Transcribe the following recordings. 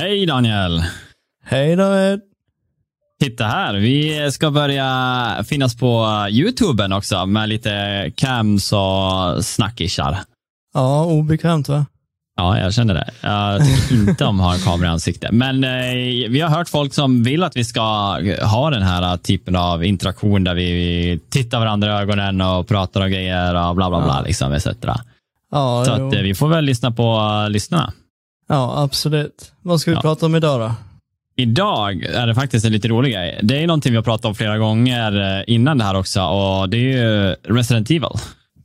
Hej Daniel! Hej David! Titta här, vi ska börja finnas på YouTuben också med lite cams och snackisar. Ja, obekvämt va? Ja, jag känner det. Jag tycker inte om att ha en kamera i ansiktet. Men eh, vi har hört folk som vill att vi ska ha den här typen av interaktion där vi tittar varandra i ögonen och pratar och grejer och bla bla bla, Ja. liksom, etc. Ja, Så att, eh, vi får väl lyssna på uh, lyssnarna. Ja absolut. Vad ska vi Ja. prata om idag då? Idag är det faktiskt en lite rolig grej. Det är någonting vi har pratat om flera gånger eh, innan det här också och det är ju Resident Evil.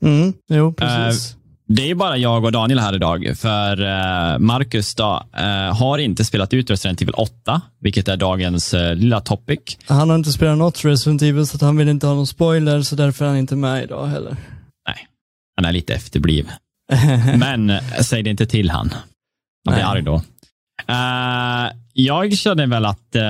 Mm, jo, precis. Det är bara jag och Daniel här idag, för eh, Marcus då, eh, har inte spelat ut Resident Evil 8, vilket är dagens eh, lilla topic. han har inte spelat något Resident Evil så han vill inte ha någon spoiler så därför är han inte med idag heller. Nej, han är lite efterbliven. Men eh, säg det inte till han. Han blir arg då. Eh, jag känner väl att eh,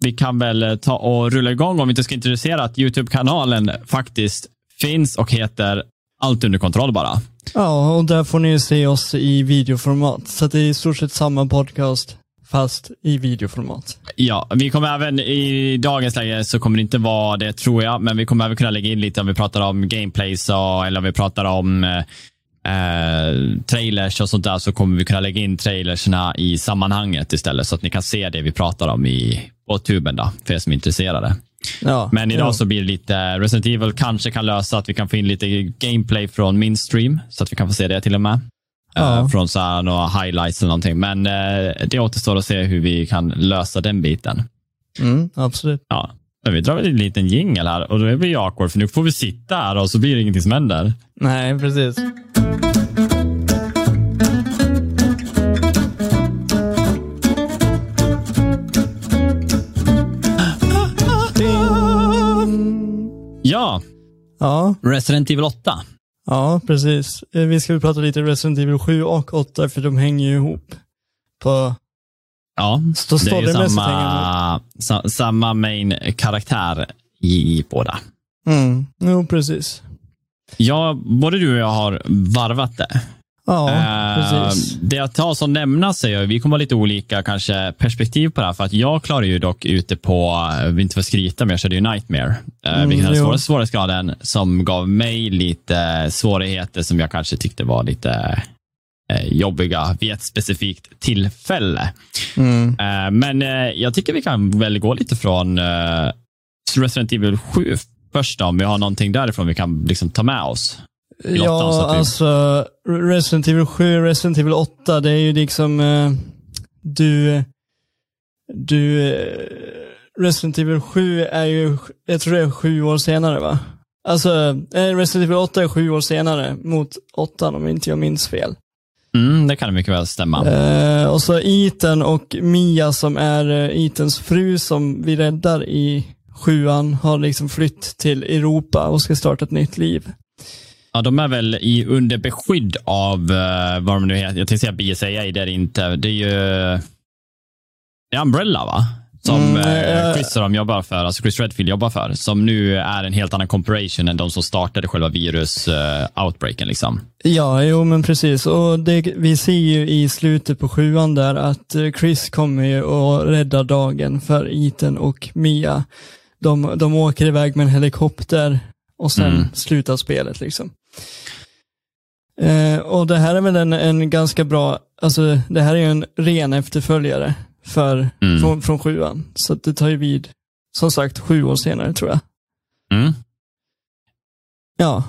vi kan väl ta och rulla igång om vi inte ska introducera att YouTube-kanalen faktiskt finns och heter Allt under kontroll bara. ja, och där får ni se oss i videoformat. Så det är i stort sett samma podcast fast i videoformat. Ja, vi kommer även i dagens läge så kommer det inte vara det tror jag, men vi kommer även kunna lägga in lite om vi pratar om gameplays och, eller om vi pratar om eh, trailers och sånt där så kommer vi kunna lägga in trailersna i sammanhanget istället så att ni kan se det vi pratar om i, på tuben då, för er som är intresserade. Ja, Men idag jo. så blir det lite, Resident Evil kanske kan lösa att vi kan få in lite gameplay från min stream så att vi kan få se det till och med. Ja. Eh, från så här, några highlights eller någonting. Men eh, det återstår att se hur vi kan lösa den biten. Mm, absolut. Ja, men vi drar väl en liten jingel här och då är vi awkward för nu får vi sitta här och så blir det ingenting som händer. Nej, precis. Ja, Ja, Resident Evil 8. ja, precis. Eh, Vi ska prata lite Resident Evil 7 och 8 för de hänger ju ihop. På Ja, Stå det är ju samma, sa, samma main karaktär i, i båda. Mm, jo precis. Ja, både du och jag har varvat det. Ja, Eh, precis. Det jag tar som nämnas är vi kommer ha lite olika kanske perspektiv på det här, för att jag klarar ju dock ute på, vill inte få skryta, men jag körde ju Nightmare, uh, Mm, vilket är den svåraste svårighetsgraden, som gav mig lite svårigheter som jag kanske tyckte var lite eh, jobbiga vid ett specifikt tillfälle. Mm. Eh, men eh, jag tycker vi kan väl gå lite från eh, Resident Evil 7 först då, om vi har någonting därifrån vi kan liksom ta med oss. så Ja, vi- alltså Resident Evil 7, Resident Evil 8, det är ju liksom eh, du, du, eh, Resident Evil 7 är ju, jag tror det är sju år senare va? Alltså, eh, Resident Evil 8 är sju år senare mot 8 om inte jag minns fel. Mm, det kan mycket väl stämma. Eh, och så Ethan och Mia som är eh, Ethans fru som vi räddar i sjuan har liksom flytt till Europa och ska starta ett nytt liv. Ja, de är väl i under beskydd av uh, vad de nu heter. Jag tänkte säga BSAA, det är det inte. Det är ju det är Umbrella, va? Som Mm, eh, Chris och de jobbar för, alltså Chris Redfield jobbar för, som nu är en helt annan corporation än de som startade själva virus-outbreaken. liksom. Ja, jo men precis. Och det, vi ser ju i slutet på sjuan där att Chris kommer ju och räddar dagen för Ethan och Mia. De, de åker iväg med en helikopter och sen Mm. slutar spelet liksom. Eh, och det här är väl en, en ganska bra, alltså det här är ju en ren efterföljare för, Mm. från, från sjuan. Så det tar ju vid, som sagt, sju år senare tror jag. Mm. Ja,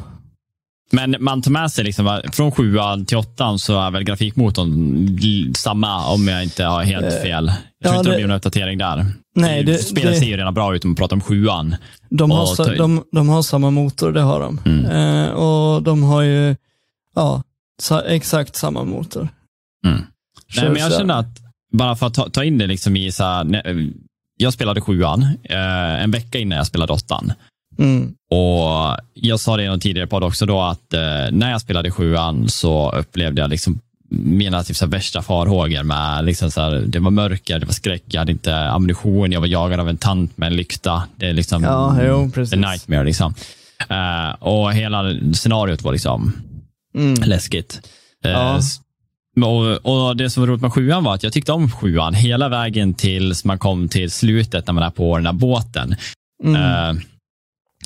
Men man tar med sig, liksom, från sjuan till åttan så är väl grafikmotorn samma, om jag inte har helt Eh, fel. Jag tror ja, inte det det- blir någon uppdatering där. Nej, det- Spelet det- ser ju redan bra ut om man pratar om sjuan. De har, ta- de, de har samma motor, det har de. Mm. Eh, och de har ju, ja, sa, exakt samma motor. Mm. Nej, men jag så. känner att, bara för att ta, ta in det liksom i så här, jag spelade sjuan eh, en vecka innan jag spelade åttan. Mm. Och jag sa det i någon tidigare podd också då att eh, när jag spelade sjuan så upplevde jag liksom mina typ så här värsta farhågor med liksom så här, det var mörker, det var skräck, jag hade inte ammunition, jag var jagad av en tant med en lykta. Det är liksom Ja, jo, precis. a nightmare liksom. Eh, och hela scenariot var liksom Mm. läskigt. Eh, Ja. Och, och Det som var roligt med sjuan var att jag tyckte om sjuan hela vägen tills man kom till slutet när man är på den här båten. Mm. Eh,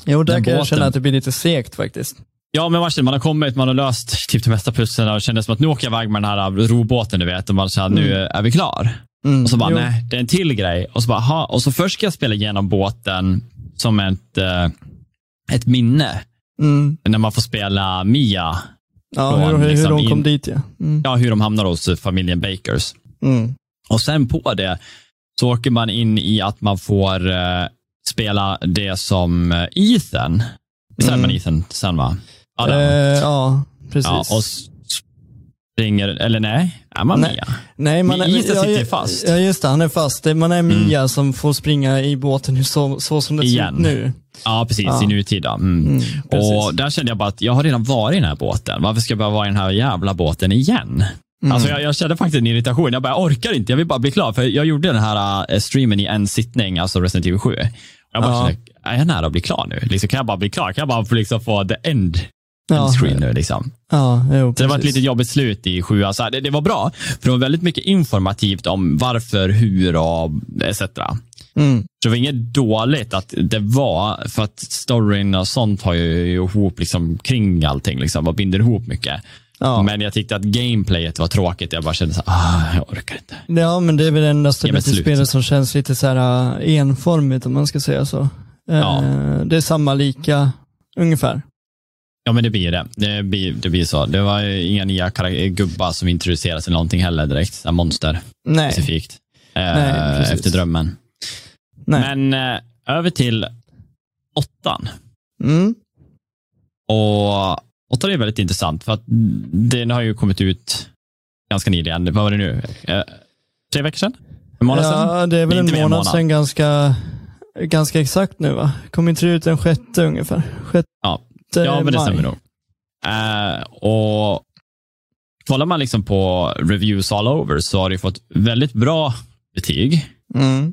jo, där kan jag båten- känna att det blir lite segt faktiskt. Ja, men varsin, man har kommit, man har löst typ de mesta pusslen och kändes som att nu åker jag iväg med den här robåten, du vet. Och man känner nu är vi klar. Mm. Och så bara, jo. nej, det är en till grej. Och så bara, aha. Och så först ska jag spela igenom båten som ett, eh, ett minne. Mm. När man får spela Mia, Ja, hur, hur liksom de kom in- dit ja. Mm. ja, hur de hamnar hos familjen Bakers. Mm. Och sen på det så åker man in i att man får eh, spela det som eh, Ethan. Är Mm. Ethan sen va? Adam. Eh, ja, precis. ja, och springer, eller nej, är man Nej. Mia? Nej, man är, Ethan ja, sitter ja, fast. Ja, just det. Han är fast. Man är Mia som får springa i båten så, så som det ser ut nu. Ja, precis, Ja. i nutida. Mm. Mm, precis. och där kände jag bara att jag har redan varit i den här båten. Varför ska jag behöva vara i den här jävla båten igen? Mm. Alltså jag, jag kände faktiskt en irritation. Jag bara, jag orkar inte, jag vill bara bli klar. För jag gjorde den här äh, streamen i en sittning, alltså Resident Evil 7. Jag bara Ja. är jag nära att bli klar nu? Liksom, kan jag bara bli klar? Kan jag bara få, liksom, få the end, Ja. screen nu? Liksom? Ja, jo, det var ett precis. lite jobbigt slut i sjuan. Så här, det, det var bra, för det var väldigt mycket informativt om varför, hur och etc. Mm. Så det var inget dåligt att det var, för att storyn och sånt har ju ihop liksom kring allting liksom, och binder ihop mycket. Ja. Men jag tyckte att gameplayet var tråkigt. Jag bara kände så här, ah, jag orkar inte. ja, men det är väl det enda spelet som känns lite så här äh, enformigt om man ska säga så. Eh, Ja. Det är samma lika, ungefär. Ja, men det blir det. Det blir, det blir så. Det var inga nya gubbar som introduceras eller någonting heller direkt. Så monster Nej. specifikt. Eh, Nej, efter drömmen. Nej. Men eh, över till åttan. Mm. Och åttan är väldigt intressant för att den har ju kommit ut ganska nyligen. Vad var det nu? Eh, tre veckor sedan? En månad sedan? Ja, det är väl en mer än månad sedan ganska, ganska exakt nu va? Kommer inte ut den sjätte ungefär? Sjätte Ja. Ja, men det stämmer nog. Eh, och kollar man liksom på reviews all over så har det fått väldigt bra betyg Mm.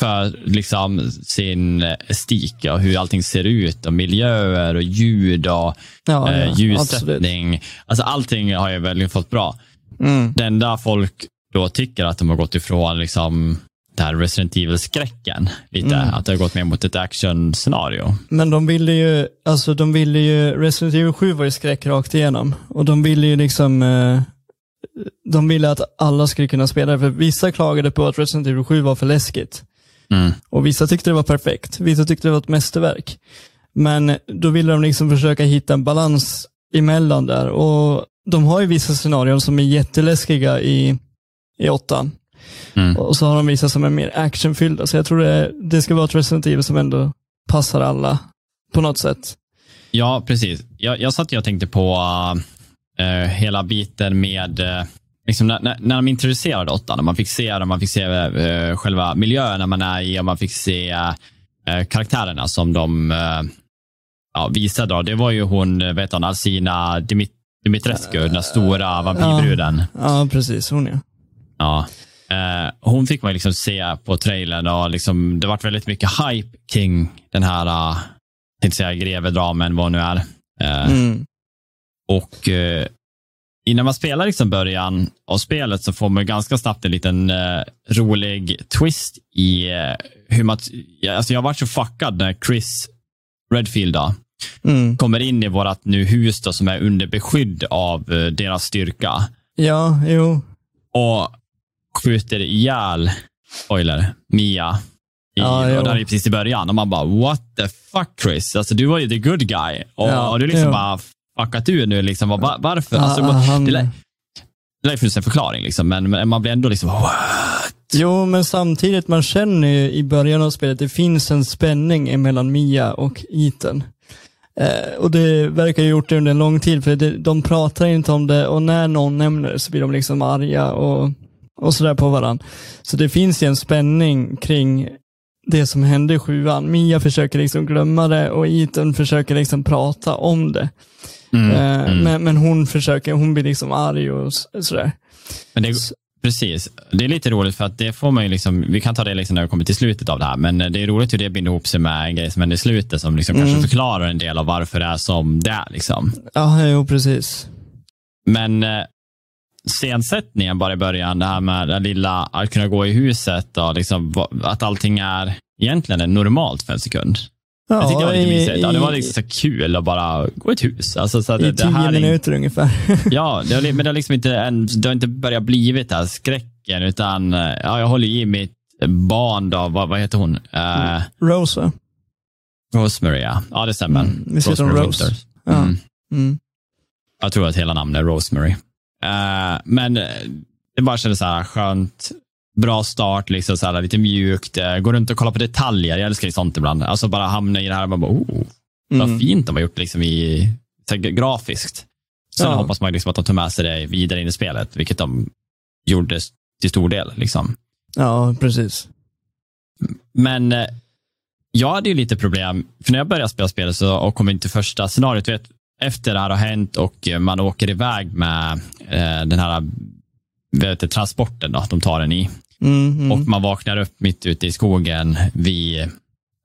För liksom sin estik och hur allting ser ut och miljöer och ljud och Ja, eh, absolut. ljussättning. Alltså allting har ju verkligen fått bra. Mm. Det enda folk då tycker att de har gått ifrån liksom det här Resident Evil-skräcken lite. Mm. Att det har gått mer mot ett action-scenario. Men de ville ju, alltså de ville ju, Resident Evil 7 var ju skräck rakt igenom. Och de ville ju liksom, eh, de ville att alla skulle kunna spela det. För vissa klagade på att Resident Evil 7 var för läskigt. Mm. Och vissa tyckte det var perfekt. Vissa tyckte det var ett mästerverk. Men då ville de liksom försöka hitta en balans emellan där. Och de har ju vissa scenarion som är jätteläskiga i, i åttan. Mm. Och så har de vissa som är mer actionfyllda. Så jag tror det, det ska vara ett Resident Evil som ändå passar alla på något sätt. Ja, precis. Jag, jag satt och tänkte på eh, hela biten med eh, liksom när, när, när de introducerade åttan, när man fick se, när man fick se eh, själva miljöerna man är i och man fick se eh, karaktärerna som de eh, ja, visade. Då. Det var ju hon, vet hon, Alsina Dimit Dimitrescu, den där stora vampyrbruden. Ja, precis. Hon ja. Ja. Hon fick man liksom se på trailern och liksom, det varit väldigt mycket hype kring den här, uh, tänkte säga grevedramen, vad nu är. Mm. och innan man spelar liksom början av spelet så får man ganska snabbt en liten eh, rolig twist i eh, hur man, alltså jag varit så fuckad när Chris Redfield då, Mm. kommer in i vårt nu hus då, som är under beskydd av eh, deras styrka Ja, jo. och skjuter ihjäl, spoiler, Mia. I, Ja, jo. och där är precis i början och man bara what the fuck Chris, alltså du var ju the good guy och, Ja, och du liksom jo. bara fuckat ur nu liksom, var, varför? Alltså, han- det, lär, lär finnas en förklaring liksom, men, man blir ändå liksom what? Jo, men samtidigt, man känner ju i början av spelet, det finns en spänning mellan Mia och Ethan. Eh, och det verkar ju gjort det under en lång tid, för det, de pratar inte om det och när någon nämner det så blir de liksom arga och, och sådär på varandra. Så det finns ju en spänning kring det som hände i sjuan. Mia försöker liksom glömma det och Ethan försöker liksom prata om det. Mm, Eh, mm. Men, men hon försöker, hon blir liksom arg och sådär. Men det, precis, det är lite roligt för att det får man ju liksom, vi kan ta det liksom när vi kommer till slutet av det här, men det är roligt hur det binder ihop sig med en grej som händer i slutet som liksom Mm. kanske förklarar en del av varför det är som det är. Liksom. Ja, jo precis. Men eh, scensättningen bara i början, det här med det lilla att kunna gå i huset och liksom, att allting är egentligen är normalt för en sekund. Ja, jag tyckte det var lite i- mysigt. Ja, det var liksom så kul att bara gå i ett hus. Alltså, så I det, det tio här är, minuter ungefär. Ja, det har, men det har liksom inte, en, det har inte börjat blivit det här skräcken, utan eh, ja, jag håller i mitt barn då, vad, vad heter hon? Eh, Rose va? Rosemary, ja. Ja, det stämmer. Mm, vi Rosemary Rose. Winters. Ja. Mm. Mm. Jag tror att hela namnet är Rosemary. Eh, men det bara kändes så här skönt. Bra start, liksom så här, lite mjukt. Uh, gå runt och kolla på detaljer. Jag älskar ju sånt ibland. Alltså bara hamna i det här, man bara, oh, vad Mm. fint de har gjort liksom i, här, grafiskt. Sen Ja. hoppas man liksom att de tar med sig det vidare in i spelet, vilket de gjorde till stor del. Liksom. Ja, precis. Men eh, jag hade ju lite problem, för när jag började spela spelet så, och kom in till första scenariot, vet, efter det här har hänt och eh, man åker iväg med eh, den här vet, transporten då, de tar den i. Mm, mm. Och man vaknar upp mitt ute i skogen vid,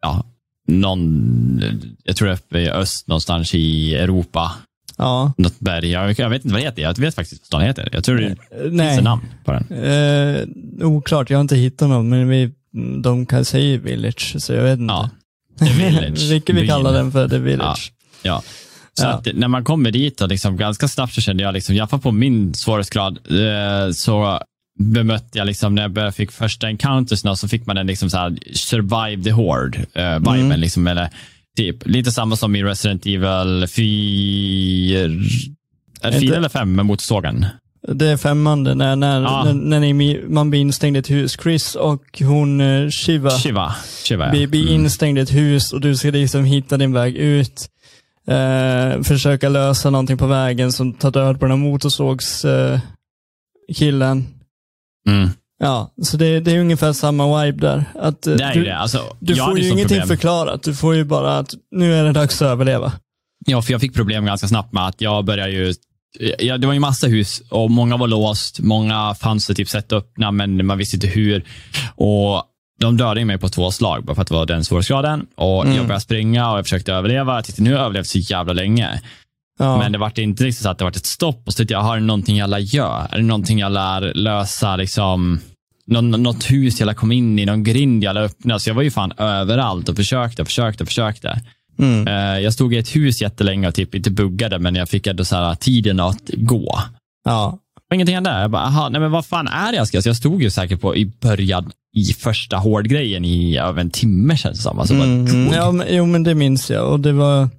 ja, någon, jag tror uppe i öst någonstans i Europa. ja. Något berg. Jag, jag vet inte vad det heter. Jag vet faktiskt vad stan heter. Jag tror det finns Nej. ett namn på den. Eh, oklart, jag har inte hittat någon, men vi, de kan säga Village, så jag vet inte. Ja, The Village. Vilket vi kallar den för The Village. Ja. Så Ja. att när man kommer dit och liksom ganska snabbt så kände jag, liksom, alla fall på min svårighetsgrad, eh, så bemötte jag, liksom, när jag började fick första encountersna, så fick man den liksom så här, survive the horde eh, viben. Mm. Liksom, eller, typ, lite samma som i Resident Evil 4, är det Inte- fyra eller fem med motorsågen? Det är femmande när, när, Ja. när, när ni, man blir instängd i ett hus. Chris och hon eh, Shiva Shiva. Shiva ja. blir, blir Mm. instängd i ett hus och du ska liksom hitta din väg ut. Eh, försöka lösa någonting på vägen som tar död på den här motorsågs eh, killen. Mm. Ja, så det, det är ungefär samma vibe där. Att, eh, Det är du, det. Alltså, du får ju ingenting problem. förklarat. Du får ju bara att nu är det dags att överleva. Ja, för jag fick problem ganska snabbt med att jag började ju Ja, det var ju massa hus och många var låst. Många fanns det typ sätt öppna, men man visste inte hur. Och De dödade mig på två slag, bara för att det var den svårighetsgraden. Och Mm. Jag började springa och jag försökte överleva. Jag tyckte nu har jag överlevt så jävla länge. Ja. Men det var inte riktigt så att det var ett stopp. Och så tyckte jag, har det någonting jag lär göra? Är det någonting jag lär lösa? Liksom, någon, något hus jag lär komma in i, någon grind jag lär öppna. Så jag var ju fan överallt och försökte och försökte och försökte. Mm. Eh, Jag stod i ett hus jättelänge och typ inte buggade, men jag fick ändå så här, tiden att gå. ja. Och ingenting hände. Jag bara, aha, nej men vad fan är det jag ska? Så jag stod ju säkert på i början i första hårdgrejen i över en timme känns det som. Alltså, Mm, ja, men, jo, men det minns jag. Och det var,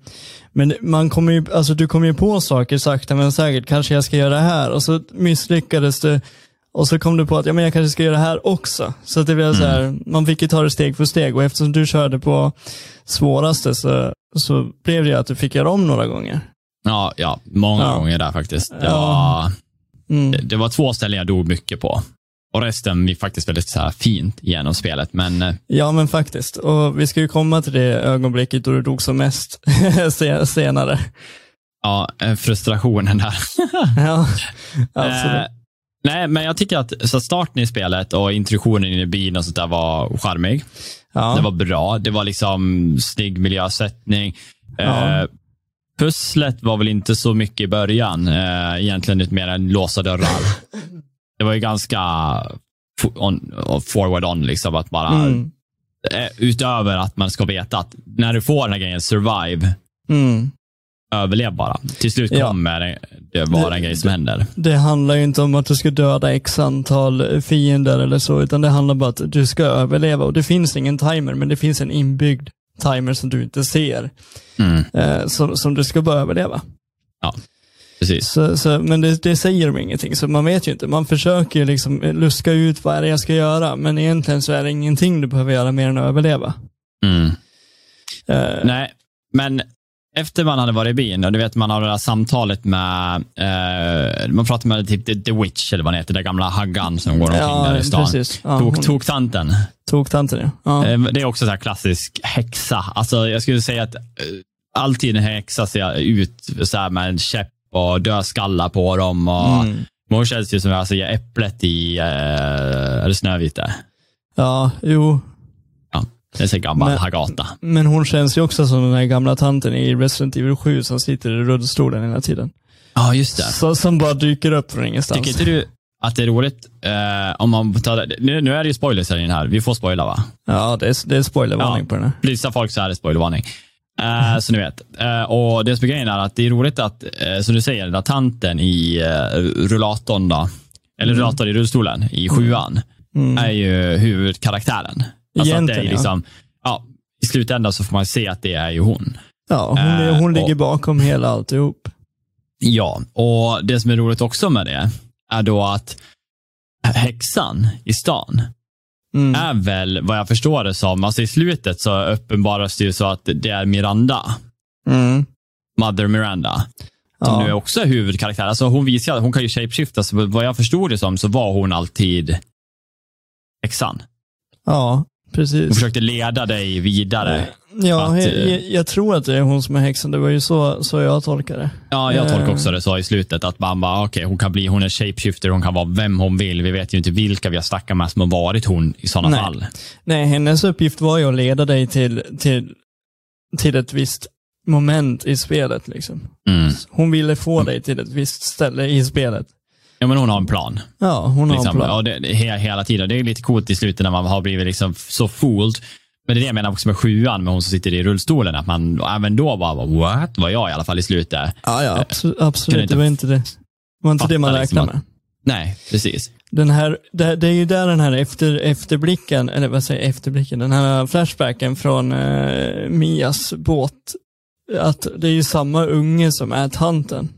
men man kommer ju, alltså, du kommer ju på saker sakta men säkert. Kanske jag ska göra det här och så misslyckades du. Och så kom du på att ja, men jag kanske ska göra det här också. Så att det blev så här, man fick ju ta det steg för steg och eftersom du körde på svåraste så, så blev det ju att du fick göra om några gånger. Ja, ja, många Ja. gånger där faktiskt. Det, Ja. var, Mm. det, det var två ställen jag dog mycket på. Och resten gick faktiskt väldigt så här, fint genom spelet. Men eh, Ja men faktiskt. Och vi ska ju komma till det ögonblicket då du dog som mest se- senare. ja, eh, frustrationen där. ja, Eh, absolut. nej, men jag tycker att så starten i spelet och introduktionen in i bilen och sånt där var charmig. Ja. Det var bra. Det var liksom snygg miljösättning. Ja. Eh, pusslet var väl inte så mycket i början. Eh, egentligen lite mer än låsa dörrar. Det var ju ganska on, forward on, liksom att bara Mm. eh, utöver att man ska veta att när du får den här grejen survive, Mm. överlev bara. Till slut Ja. kommer det- det vara en grej som händer. Det handlar ju inte om att du ska döda x antal fiender eller så, utan det handlar bara om att du ska överleva. Och det finns ingen timer, men det finns en inbyggd timer som du inte ser, Mm, eh, som, som du ska bara överleva. Precis. Så, så, men det, det säger de ingenting, så man vet ju inte. Man försöker liksom luska ut vad är det jag ska göra, men egentligen så är det ingenting du behöver göra mer än att överleva. Mm. Eh, Nej, men efter man hade varit i bilen, och du vet man har det där samtalet med, eh, man pratar med typ The, The Witch, eller vad det heter, den gamla haggan som går omkring ja, där i stan. precis. Ja, Tok, hon- Toktanten. Toktanten ja. ja. Eh, Det är också så här klassisk häxa. Alltså, jag skulle säga att eh, alltid en häxa ser ut så här med en käpp och dödskallar på dem. Och, Mm. Hon känns ju som alltså, äpplet i, eh, är det Snövit Ja, jo. Ja, det är så gammal Men- Hagata. Men hon känns ju också som den här gamla tanten i Resident Evil 7 som sitter i rullstolen hela tiden. Ja, just det. Så, som bara dyker upp från ingenstans. Tycker inte du att det är roligt eh, om man tar, nu, nu är det ju spoilers i den här. Vi får spoila va? Ja, det är, det är spoilervarning Ja. på den här. Vissa folk så är det spoilervarning. Eh, Så ni vet. Eh, och det som är grejen är att det är roligt att, eh, som du säger, den där tanten i eh, rullatorn då, eller rullator i rullstolen i sjuan, är ju huvudkaraktären. Alltså att det är liksom, ja. I slutändan så får man se att det är ju hon. Ja, hon, är, hon ligger och- bakom hela alltihop. Ja, och det som är roligt också med det är då att häxan i stan Mm. är väl, vad jag förstår det som, alltså i slutet så uppenbaras det ju så att det är Miranda, Mm. Mother Miranda, som Ja. nu är också är huvudkaraktär. Alltså hon visar hon kan ju shapeshifta, så vad jag förstod det som så var hon alltid häxan. ja, Hon precis. försökte leda dig vidare. Ja, att, jag, eh, jag, jag tror att det är hon som är häxan. Det var ju så, så jag tolkar det. Ja, jag tolkar Eh. också det så i slutet, att man bara, okej, hon kan bli, hon är shapeshifter, hon kan vara vem hon vill. Vi vet ju inte vilka vi har snackat med som har varit hon i sådana Nej. fall. Nej, hennes uppgift var ju att leda dig till, till, till ett visst moment i spelet. Liksom. Mm. Hon ville få dig till ett visst ställe i spelet. Ja, men hon har en plan. Ja, hon har Liksom. en plan. Ja, det, det, he, hela tiden. Det är lite coolt i slutet när man har blivit liksom så fooled. Men det är det jag menar också med sjuan, med hon som sitter i rullstolen. Att man även då bara, what? Var jag i alla fall i slutet. Ja, ja, absolut. kunde absolut. inte Det var inte det. Var inte det man liksom räknade att- med. Nej, precis. Den här, det, det är ju där den här efter, efterblicken, eller vad säger efterblicken, den här flashbacken från eh, Mias båt, att det är ju samma unge som är tanten.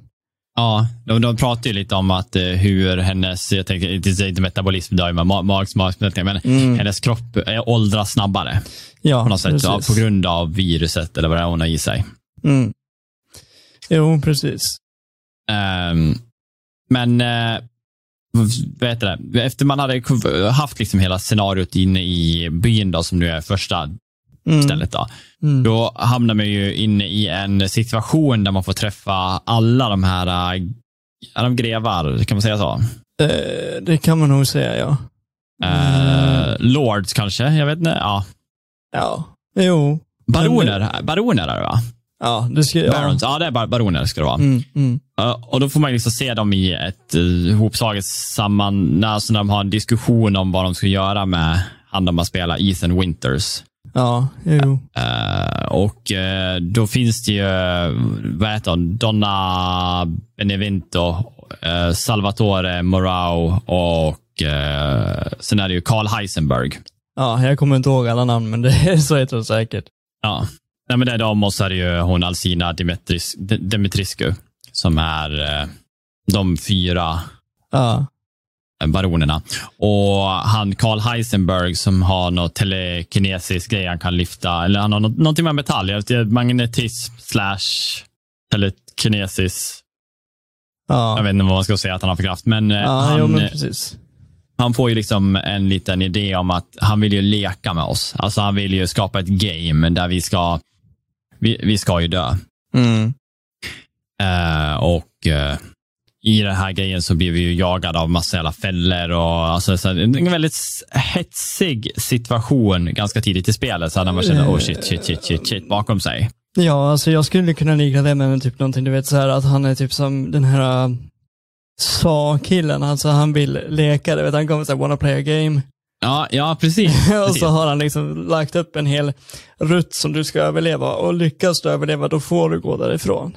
Ja, de, de pratar ju lite om att eh, hur hennes, jag tänker inte, inte metabolism, det ma- mags, magsmältning, men hennes kropp eh, åldras snabbare Ja, på något sätt. Ja, på grund av viruset eller vad det är hon har i sig. Mm. Jo, precis. Ehm, men eh, vad heter det? Efter man hade haft liksom hela scenariot inne i byn då, som nu är första Mm. stället, då, Mm. då hamnar man ju inne i en situation där man får träffa alla de här, äh, är de grevar, kan man säga så? Eh, det kan man nog säga, ja. Eh, lords kanske, jag vet inte. Ja. Ja, jo. Baroner, baroner är det va? Ja, det ska ja. Barons. Ja, det är bar- baroner ska det vara. Mm, mm. Ja, och då får man liksom se dem i ett uh, hopslaget samman, alltså när de har en diskussion om vad de ska göra med han de har spelat, Ethan Winters. Ja, jo. Eh, och eh, då finns det ju, vad heter hon, Donna Benevento, eh, Salvatore Morao och sen är det ju Carl Heisenberg. Ja, jag kommer inte ihåg alla namn, men det är så heter det säkert. Ja, Nej, men det är de och så är det ju hon Alsina Dimitris, Dimitriscu som är de fyra Ja, baronerna. Och han Carl Heisenberg som har något telekinesis grej han kan lyfta, eller han har något, någonting med metall, jag vet inte, magnetism slash telekinesis. Jag ja. vet inte vad man ska säga att han har för kraft, men, eh, Ja, jo, han, men precis. han får ju liksom en liten idé om att han vill ju leka med oss. Alltså han vill ju skapa ett game där vi ska, vi, vi ska ju dö. Mm. Eh, och eh, i den här grejen så blir vi ju jagade av massa jävla fällor och alltså, så, en väldigt hetsig situation ganska tidigt i spelet. Så när man känner, oh shit, shit, shit, shit, shit bakom sig. Ja, alltså jag skulle kunna likna det med typ någonting, du vet så här att han är typ som den här äh, sa-killen, alltså han vill leka, du vet han kommer säga wanna play a game. Ja, ja precis. och så har han liksom lagt upp en hel rutt som du ska överleva och lyckas du överleva då får du gå därifrån.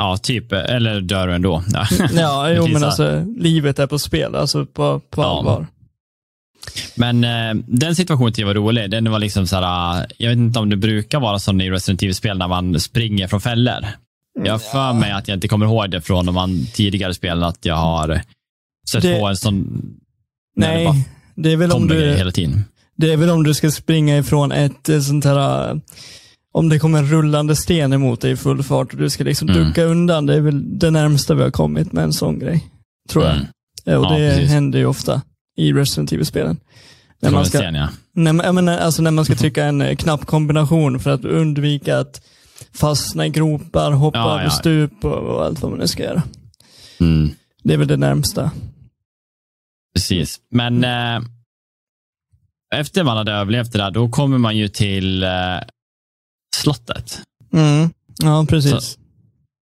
Ja, typ, eller dör du ändå. Ja, Ja, jo men så. alltså livet är på spel, alltså på, på Ja. allvar. Men eh, den situationen tyckte jag var rolig. Den var liksom så här, eh, jag vet inte om det brukar vara så i Resident Evil-spel när man springer från fällor. Jag har för mig att jag inte kommer ihåg det från de tidigare spelen, att jag har sett Det- på en sån det Nej, det är, väl om du, hela tiden. det är väl om du ska springa ifrån ett eh, sånt här, äh, om det kommer en rullande sten emot dig i full fart och du ska liksom Mm. ducka undan, det är väl det närmsta vi har kommit med en sån grej. Tror jag. Mm. Ja, Och Ja, det precis. händer ju ofta i Resident Evil-spelen. När man ska, ja. när, man- menar, alltså när man ska trycka en eh, knappkombination för att undvika att fastna i gropar, hoppa Ja, över ja. stup och, och allt vad man nu ska göra. Mm, Det är väl det närmsta. precis. Men eh, efter man hade överlevt det där, då kommer man ju till eh, slottet. Mm. Ja, precis.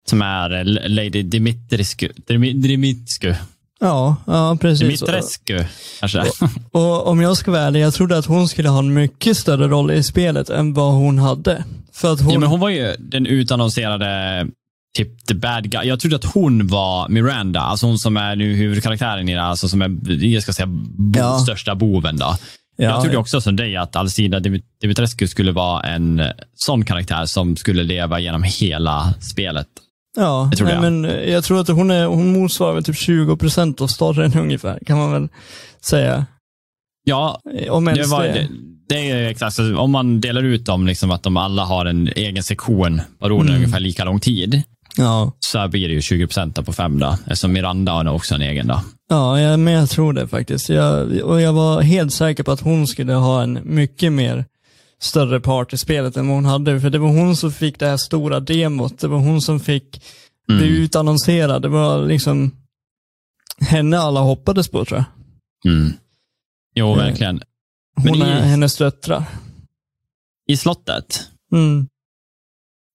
Som är eh, Lady Dimitrescu. Dimi- Dimitrescu. Ja, ja precis. Dimitrescu, kanske. Och om jag ska vara ärlig, jag trodde att hon skulle ha en mycket större roll i spelet än vad hon hade. För att hon... Ja, men hon var ju den utannonserade typ the bad guy. Jag trodde att hon var Miranda, alltså hon som är nu huvudkaraktären i det, alltså som är, jag ska säga, bo, Ja. största boven då. Ja, jag trodde också som dig att Alcina Dimit- Dimitrescu skulle vara en eh, sån karaktär som skulle leva genom hela spelet. Ja, Det trodde nej, men eh, jag tror att hon, är, hon motsvarar typ 20 procent av storyn ungefär, kan man väl säga. Ja, Eh, Om ens det, var, det. det, är ju exakt, om man delar ut dem, liksom att de alla har en egen sektion, vadå, Mm. ungefär lika lång tid, Ja, så blir det ju 20 procent på fem då, eftersom Miranda har också en egen då. Ja jag, men jag tror det faktiskt. Jag, och jag var helt säker på att hon skulle ha en mycket mer större part i spelet än vad hon hade. För det var hon som fick det här stora demot. Det var hon som fick bli Mm. utannonserad. Det var liksom henne alla hoppades på tror jag. Mm. Jo, Eh, verkligen. Men Hon i- är hennes döttrar. I slottet, Mm.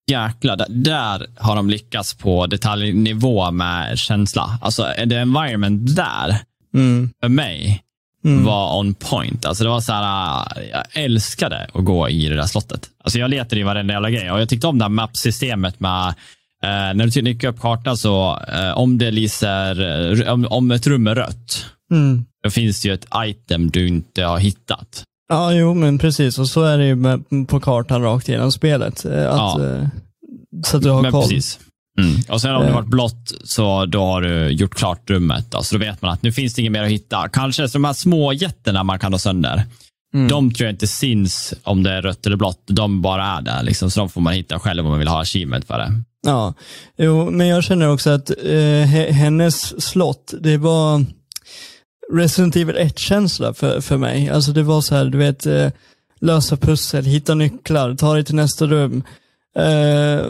Jäklar, där, där har de lyckats på detaljnivå med känsla. Alltså, the environment där, Mm. för mig, Mm. var on point. Alltså det var så här, äh, jag älskade att gå i det där slottet. Alltså jag letade i varenda jävla grej och jag tyckte om det här mappsystemet med eh, när du trycker upp kartan så eh, om det lyser, om, om ett rum är rött, Mm. då finns det ju ett item du inte har hittat. Ja, jo, men precis. Och så är det ju med, på kartan rakt igenom spelet. eh, Att, Ja. eh, Så att du har Men koll. precis. Mm. Och sen om det Eh. varit blått så då har du gjort klart rummet. Då. Så då vet man att nu finns det inget mer att hitta. Kanske så de här små jätterna man kan ha sönder. Mm. De tror jag inte syns om det är rött eller blått. De bara är där. Liksom. Så de får man hitta själv om man vill ha achievement för det. Ja, jo, men jag känner också att eh, he- hennes slott, det var Resident Evil 1-känsla för, för mig. Alltså det var så här, du vet, eh, lösa pussel, hitta nycklar, ta dig till nästa rum. Eh,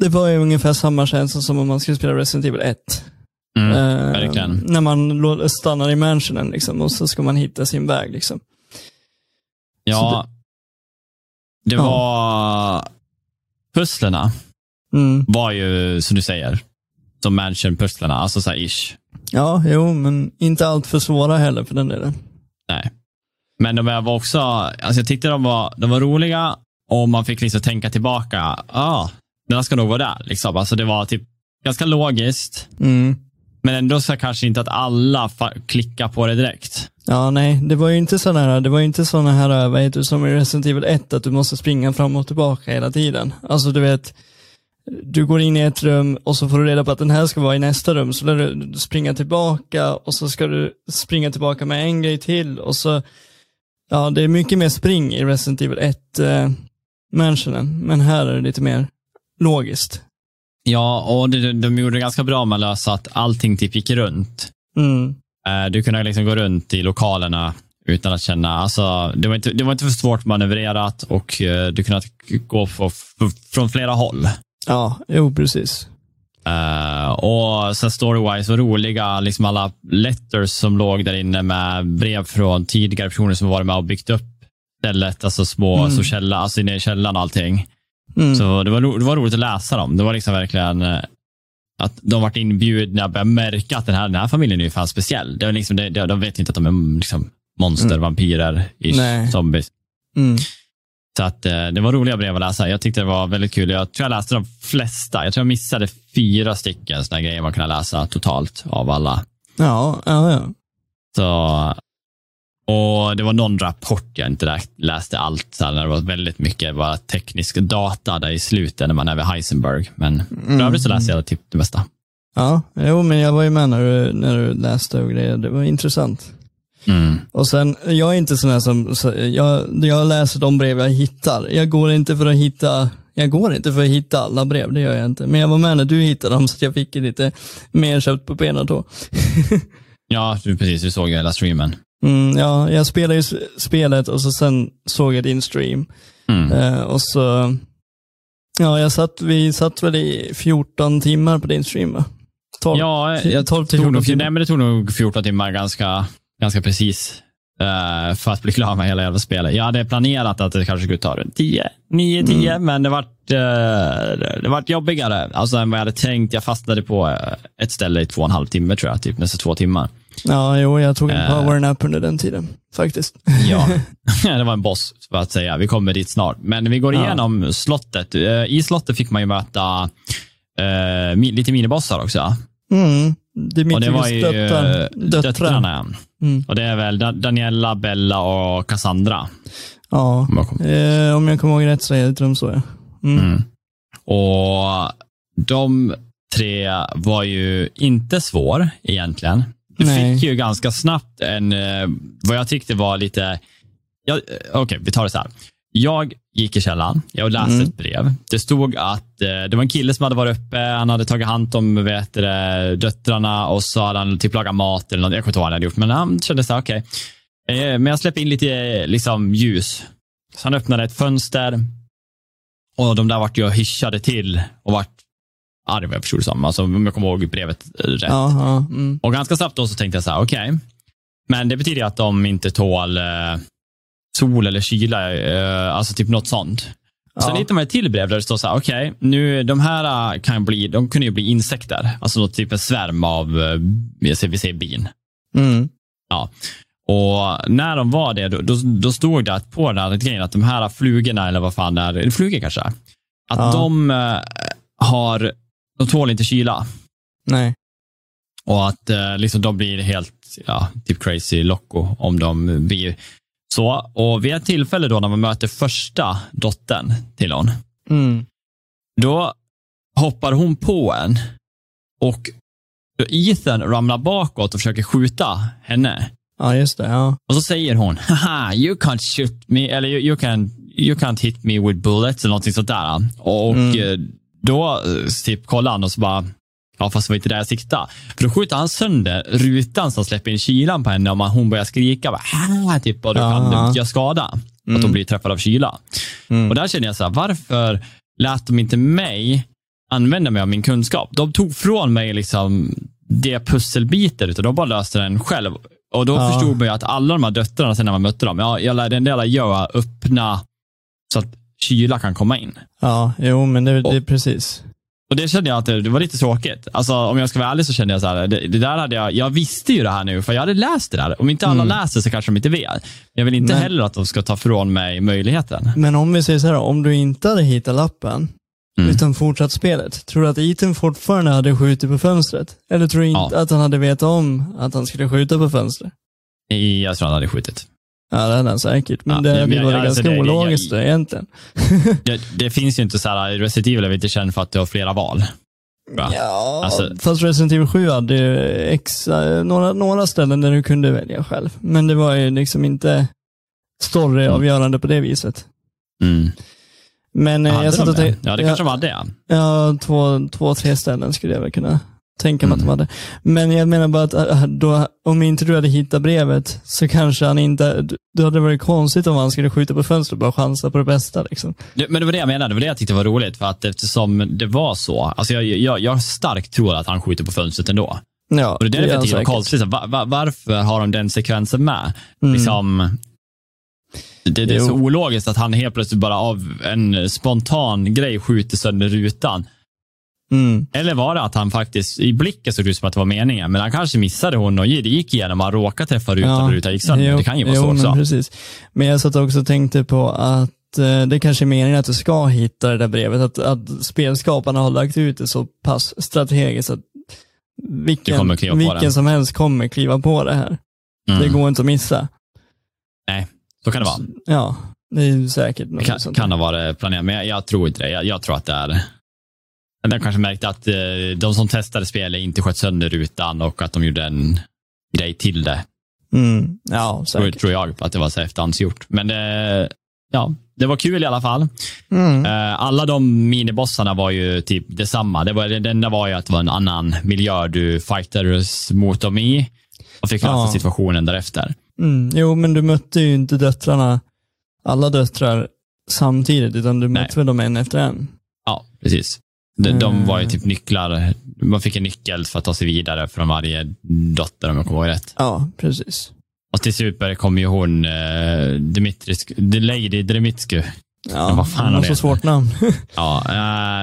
det var ju ungefär samma känsla som om man skulle spela Resident Evil 1. Mm. Verkligen. När man stannar i mansionen liksom, och så ska man hitta sin väg. Liksom. Ja, det Ja. var... Pusslerna Mm. var ju, som du säger, som mansion-pusslerna. Alltså så här ish. Ja, jo, men inte allt för svåra heller för den delen. Nej. Men de var också, alltså jag tyckte de var, de var roliga och man fick liksom tänka tillbaka. Ah, den här ska nog vara där. Liksom. Alltså det var typ ganska logiskt, Mm. men ändå så kanske inte att alla klickar på det direkt. Ja, nej, det var ju inte sådana här, det var ju inte sådana här, vad heter det, som i Resident Evil 1, att du måste springa fram och tillbaka hela tiden. Alltså du vet, du går in i ett rum och så får du reda på att den här ska vara i nästa rum, så lär du springa tillbaka och så ska du springa tillbaka med en grej till och så, ja, det är mycket mer spring i Resident Evil 1 eh, mansionen, men här är det lite mer logiskt. Ja, och det, de gjorde ganska bra med att lösa att allting typ gick runt. Mm. Eh, Du kunde liksom gå runt i lokalerna utan att känna, alltså, det, var inte, det var inte för svårt manövrerat och eh, du kunde gå på, från flera håll. Ja, jo precis. Eh, och sen storywise var roliga, liksom alla letters som låg där inne med brev från tidigare personer som varit med och byggt upp stället, alltså små, Mm. så källa, alltså inne i källaren och allting. Mm. Så det var, ro- det var roligt att läsa dem. Det var liksom verkligen eh, att de varit inbjudna, började märka att den här, den här familjen är ju fan speciell. Det var liksom, det, de vet inte att de är liksom monster, Mm. vampyrer, ish, zombies. Mm. Så att, eh, det var roliga brev att läsa. Jag tyckte det var väldigt kul. Jag tror jag läste de flesta. Jag tror jag missade fyra stycken sådana grejer man kunde läsa totalt av alla. Ja, ja, ja. Så, och Det var någon rapport jag inte lä- läste allt, så här, när det var väldigt mycket bara teknisk data där i slutet när man är vid Heisenberg. Men Mm. för övrigt så läste jag typ det mesta. Ja, jo men jag var ju med när du, när du läste och grejer. Det var intressant. Mm. Och sen, jag är inte sån här som, så, jag, jag läser de brev jag hittar. Jag går inte för att hitta, jag går inte för att hitta alla brev, det gör jag inte. Men jag var med när du hittade dem så jag fick lite mer kött på benen då. Ja, du, precis. Du såg hela streamen. Mm, ja, jag spelade ju spelet och så sen såg jag din stream. Mm. Eh, och så, ja, jag satt, vi satt väl i 14 timmar på din stream va? 12, Ja, jag 12 till tog 14 nog, timmar. nej, men det tog nog 14 timmar ganska, ganska precis. eh, för att bli klar med hela jävla spelet. Jag hade planerat att det kanske skulle ta runt 10, 9, 10, men det vart, eh, det vart jobbigare alltså, än vad jag hade tänkt. Jag fastnade på eh, ett ställe i två och en halv timme, tror jag, typ nästan två timmar. Ja, jo, jag tog en powernap under den tiden, faktiskt. Ja, det var en boss, för att säga. Vi kommer dit snart. Men vi går Ja. igenom slottet. Eh, I slottet fick man ju möta mi- lite minibossar också. Mm. Och det var Dimitrios ju döttrar. eh, döttrar. döttrarna. Mm. Och det är väl Da- Daniela, Bella och Cassandra. Ja, om jag kommer- eh, om jag kommer ihåg rätt så heter de så, ja. Mm. Mm. Och de tre var ju inte svår egentligen. Du Nej. fick ju ganska snabbt en, eh, vad jag tyckte var lite, ja, eh, okej vi tar det så här. Jag gick i källaren, jag läste Mm. ett brev. Det stod att eh, det var en kille som hade varit uppe, han hade tagit hand om vet du, det, döttrarna och så hade han typ lagat mat eller något. Jag kommer inte ihåg vad han hade gjort, men han kände så här, okej. Eh, men jag släpper in lite eh, liksom, ljus. Så han öppnade ett fönster och de där vart ju hyschade till och vart arg vad jag förstod det som. Alltså, om jag kommer ihåg brevet rätt. Ja, mm. Och ganska snabbt då så tänkte jag så här, okej. Men det betyder ju att de inte tål eh, sol eller kyla, eh, alltså typ något sånt. Sen Ja. hittar man ett till brev där det står så här, okej, nu de här eh, kan bli, de kunde ju bli insekter. Alltså något typ en svärm av, eh, vi säger bin. Mm. Och när de var det, då, då, då stod det att på den här grejen att de här flugorna, eller vad fan det är, flugor kanske, att Ja. de eh, har, de tål inte kyla. Nej. Och att liksom de blir helt, ja, typ crazy loco om de blir så. Och vid ett tillfälle då när man möter första dottern till hon, Mm. då hoppar hon på en och Ethan ramlar bakåt och försöker skjuta henne. Ja, just det. Ja. Och så säger hon, haha, you can't shoot me, eller you, you, can, you can't hit me with bullets, eller någonting sånt där. Och Mm. eh, då eh, typ kollar han och så bara, ja fast det var inte där jag siktade. För då skjuter han sönder rutan som släpper in kylan på henne och man, hon börjar skrika, bara, typ, och då kan det göra skada. Att Mm. de blir träffade av kyla. Mm. Och där känner jag så här, varför lät de inte mig använda mig av min kunskap? De tog från mig liksom det pusselbitar, utan de bara löste den själv. Och då Ja. förstod man ju att alla de här döttrarna, sen när man mötte dem, ja, jag lärde en del att göra öppna så att kyla kan komma in. Ja, jo, men det, det är precis. Och det kände jag att det, var lite tråkigt. Alltså, om jag ska vara ärlig så kände jag så här, det, det där hade jag, jag visste ju det här nu, för jag hade läst det där. Om inte alla Mm. läser så kanske de inte vet. Jag vill inte Nej. heller att de ska ta från mig möjligheten. Men om vi säger så här, om du inte hade hittat lappen, Mm. utan fortsatt spelet, tror du att Ethan fortfarande hade skjutit på fönstret? Eller tror du inte Ja. att han hade vetat om att han skulle skjuta på fönstret? Jag tror han hade skjutit. Ja, det hade han säkert, men Ja, det hade jag- varit alltså, ganska jag- ologiskt egentligen. Det, det finns ju inte så här, Resident Evil är väl inte känd för att du har flera val. Va? Ja, Alltså- fast Resident Evil 7 hade ju ex, några, några ställen där du kunde välja själv. Men det var ju liksom inte storyavgörande på det viset. Mm. Men eh, Hade jag satt och det? tänkte, Ja, det kanske de hade ja. Ja, två, två, tre ställen skulle jag väl kunna tänka mig att de Mm. hade. Men jag menar bara att äh, då, om inte du hade hittat brevet så kanske han inte, då hade det varit konstigt om han skulle skjuta på fönstret och bara chansa på det bästa. Liksom. Men det var det jag menade, det var det jag tyckte var roligt. För att eftersom det var så, alltså jag, jag, jag starkt tror att han skjuter på fönstret ändå. Ja, Och det är därför jag tycker det var konstigt. Så va, va, varför har de den sekvensen med? Mm. Liksom, det, det är så Jo. ologiskt att han helt plötsligt bara av en spontan grej skjuter sönder rutan. Mm. Eller var det att han faktiskt, i blicken såg det ut som att det var meningen, men han kanske missade hon och det gick igenom, han råkade träffa rutan och rutan gick sönder. jo, det kan ju vara jo, så också. Men, precis. men jag satt också och tänkte på att eh, det kanske är meningen att du ska hitta det där brevet, att, att spelskaparna har lagt ut det så pass strategiskt att vilken, vilken som helst kommer kliva på det här. Mm. Det går inte att missa. Så kan det vara. Ja, det är säkert Det kan, sånt. kan ha varit planerat, men jag, jag tror inte det. Jag, jag tror att det är... De kanske märkte att eh, de som testade spelet inte sköt sönder rutan och att de gjorde en grej till det. Mm. Ja, Tror, säkert. tror jag att det var så efterhandsgjort. Men det, ja, det var kul i alla fall. Mm. Eh, alla de minibossarna var ju typ detsamma. Det, var, det enda var ju att det var en annan miljö du fightades mot dem i och fick lösa Ja. situationen därefter. Mm. Jo, men du mötte ju inte döttrarna, alla döttrar samtidigt, utan du mötte Nej. väl dem en efter en. Ja, precis. De, de Mm. var ju typ nycklar. Man fick en nyckel för att ta sig vidare från varje dotter om jag kommer ihåg rätt. Ja, precis. Och till super kommer ju hon, uh, Dimitris, Lady Dimitrescu. Ja, vad fan hon har så svårt namn. ja,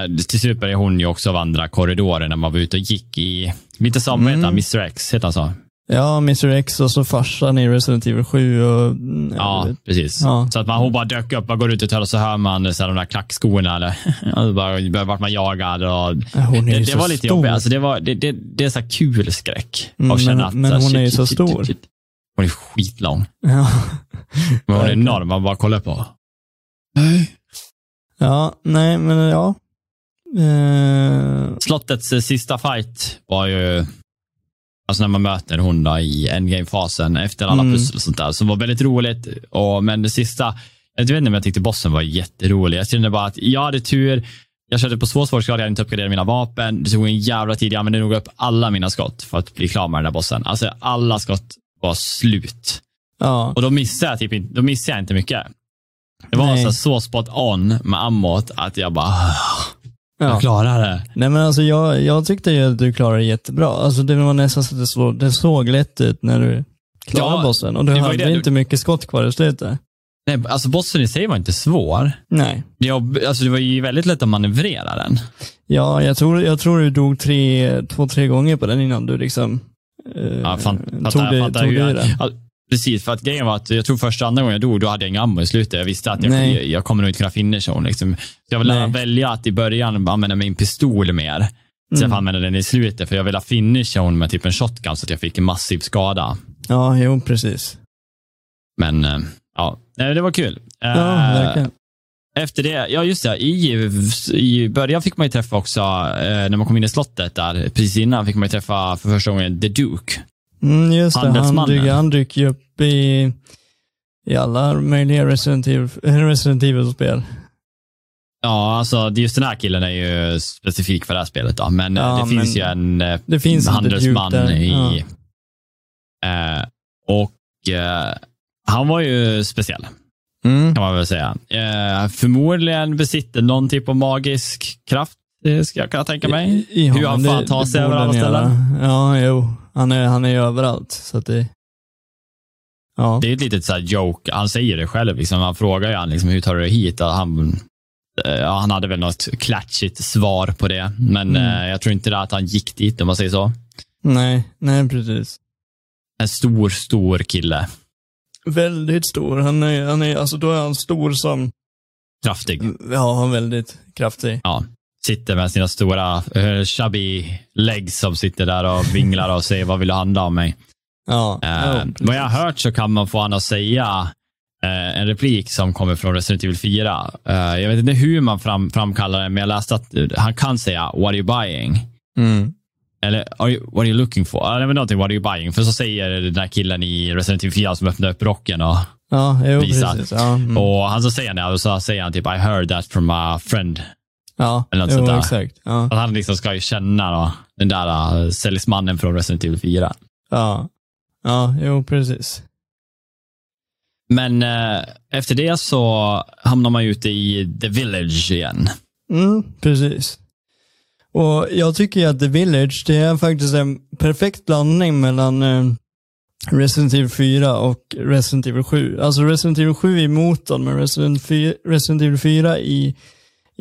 uh, till super är hon ju också vandra korridoren när man var ute och gick i, lite som, mm. Mr X, heter han så? Ja, Mr X och så farsan i Resident Evil 7. Och, ja, vet. precis. Ja. Så att man, hon bara dök upp, man går ut och så hör man så här, de där klackskorna. Eller, och bara, vart man jagad. Och, ja, det, det var lite jobbigt. Alltså, det, var, det, det, det är så kul skräck. Mm, men, att, men hon shit, är ju så shit, stor. Shit, hon är skitlång. Ja. Men hon är enorm, man bara kollar på. Nej. Ja, nej, men ja. Uh... Slottets sista fight var ju Alltså när man möter hon då i endgame-fasen efter alla mm. pussel och sånt där, som var väldigt roligt. Och, men det sista, jag vet inte om jag tyckte bossen var jätterolig. Jag kände bara att jag hade tur. Jag körde på svår svårighetsgrad, jag hade inte uppgraderat mina vapen. Det tog en jävla tid. Jag använde nog upp alla mina skott för att bli klar med den där bossen. Alltså alla skott var slut. Ja. Och då missade jag, typ, då missade jag inte mycket. Det var så, så spot on med ammot att jag bara Ja. Jag klarar det. Nej men alltså jag, jag tyckte ju att du klarade det jättebra. Alltså det var nästan så att det såg, det såg lätt ut när du klarade ja, bossen. Och du hade det. inte mycket skott kvar i slutet. Nej, alltså bossen i sig var inte svår. Nej. Jag, alltså det var ju väldigt lätt att manövrera den. Ja, jag tror, jag tror du dog tre, två, tre gånger på den innan du liksom eh, ja, fan, tog, det, tog det i den. Precis, för att grejen var att jag tror första andra gången jag dog, då hade jag inga ammo i slutet. Jag visste att jag, jag, jag kommer nog inte kunna finisha hon. Liksom. Så jag ville välja att i början använda min pistol mer. Så mm. jag använda den i slutet, för jag ville finisha hon med typ en shotgun så att jag fick en massiv skada. Ja, jo precis. Men eh, ja, det var kul. Ja, eh, verkligen. Efter det, ja just det, i, i början fick man ju träffa också, eh, när man kom in i slottet där, precis innan fick man ju träffa för första gången The Duke. Mm, just det, han, dyker, han dyker upp i, i alla möjliga Resident Evil-spel. Ja, alltså just den här killen är ju specifik för det här spelet då, men ja, det finns ju en eh, det finns handelsman i... Ja. Eh, och eh, han var ju speciell, mm. kan man väl säga. Eh, förmodligen besitter någon typ av magisk kraft, det ska jag kunna tänka mig. Ja, Hur han fan tar sig över alla ställen. Ja, jo. Han är, han är överallt. Så att det, ja. det är ett litet så joke. Han säger det själv. Liksom. Han frågar ju han, liksom, hur tar du dig hit? Han, eh, ja, han hade väl något klatschigt svar på det. Men mm. eh, jag tror inte det att han gick dit, om man säger så. Nej, nej precis. En stor, stor kille. Väldigt stor. Han är, han är, alltså då är han stor som... Kraftig. Ja, väldigt kraftig. Ja sitter med sina stora uh, chubby legs som sitter där och vinglar och säger vad vill du handla av mig? Ja, uh, vad jag har hört så kan man få honom att säga uh, en replik som kommer från Resident Evil 4. Uh, jag vet inte hur man fram, framkallar det, men jag läste att han kan säga What are you buying? Mm. Eller are you, What are you looking for? Eller någonting, What are you buying? För så säger den där killen i Resident Evil 4 som öppnar upp rocken och ja, jo, visar. Ja, mm. Och han så säger det, och så säger han typ I heard that from a friend. Ja, Eller något jo, sånt där. exakt. Ja. Att han liksom ska ju känna då, den där uh, säljsmannen från Resident Evil 4. Ja, ja jo precis. Men eh, efter det så hamnar man ute i The Village igen. Mm, precis. Och jag tycker att The Village, det är faktiskt en perfekt blandning mellan eh, Resident Evil 4 och Resident Evil 7. Alltså Resident Evil 7 i motorn, men Resident, 4, Resident Evil 4 i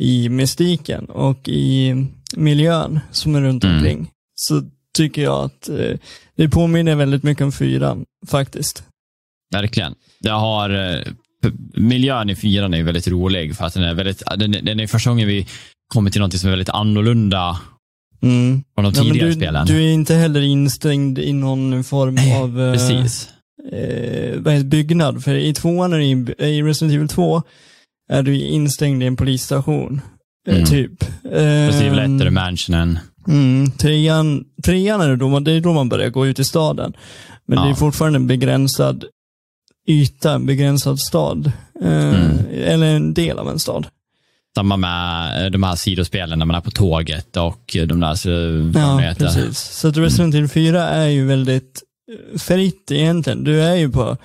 i mystiken och i miljön som är runt mm. omkring. Mm. Så tycker jag att eh, det påminner väldigt mycket om fyran faktiskt. Verkligen. Jag har, eh, miljön i fyran är väldigt rolig för att den är väldigt, den, den är första gången vi kommer till något som är väldigt annorlunda mm. från de tidigare du, spelen. Du är inte heller instängd i någon form av eh, Precis. Eh, byggnad. För i tvåan, i, i Resident Evil 2, är du instängd i en polisstation. Eh, mm. Typ. Precis, lättare ehm, mansionen. Mm, trean, trean är det, då, det är då man börjar gå ut i staden. Men ja. det är fortfarande en begränsad yta, en begränsad stad. Eh, mm. Eller en del av en stad. Samma med eh, de här sidospelen när man är på tåget och de där Ja, precis. Så att Resident Evil 4 är ju väldigt fritt egentligen. Du är ju på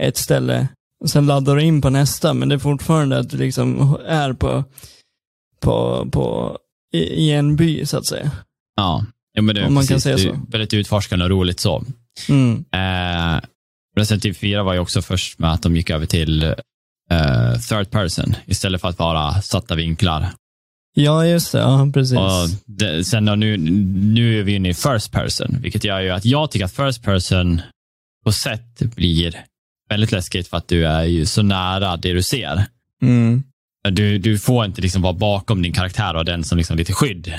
ett ställe Sen laddar du in på nästa, men det är fortfarande att du liksom är på, på, på i, i en by så att säga. Ja, ja men det Om man precis, kan säga så. väldigt utforskande och roligt så. Mm. Eh, Resident Evil 4 var ju också först med att de gick över till uh, third person istället för att vara satta vinklar. Ja, just det. Ja, precis. Och det, sen nu, nu är vi inne i first person, vilket gör ju att jag tycker att first person på sätt blir väldigt läskigt för att du är ju så nära det du ser. Mm. Du, du får inte liksom vara bakom din karaktär och den som liksom lite skydd.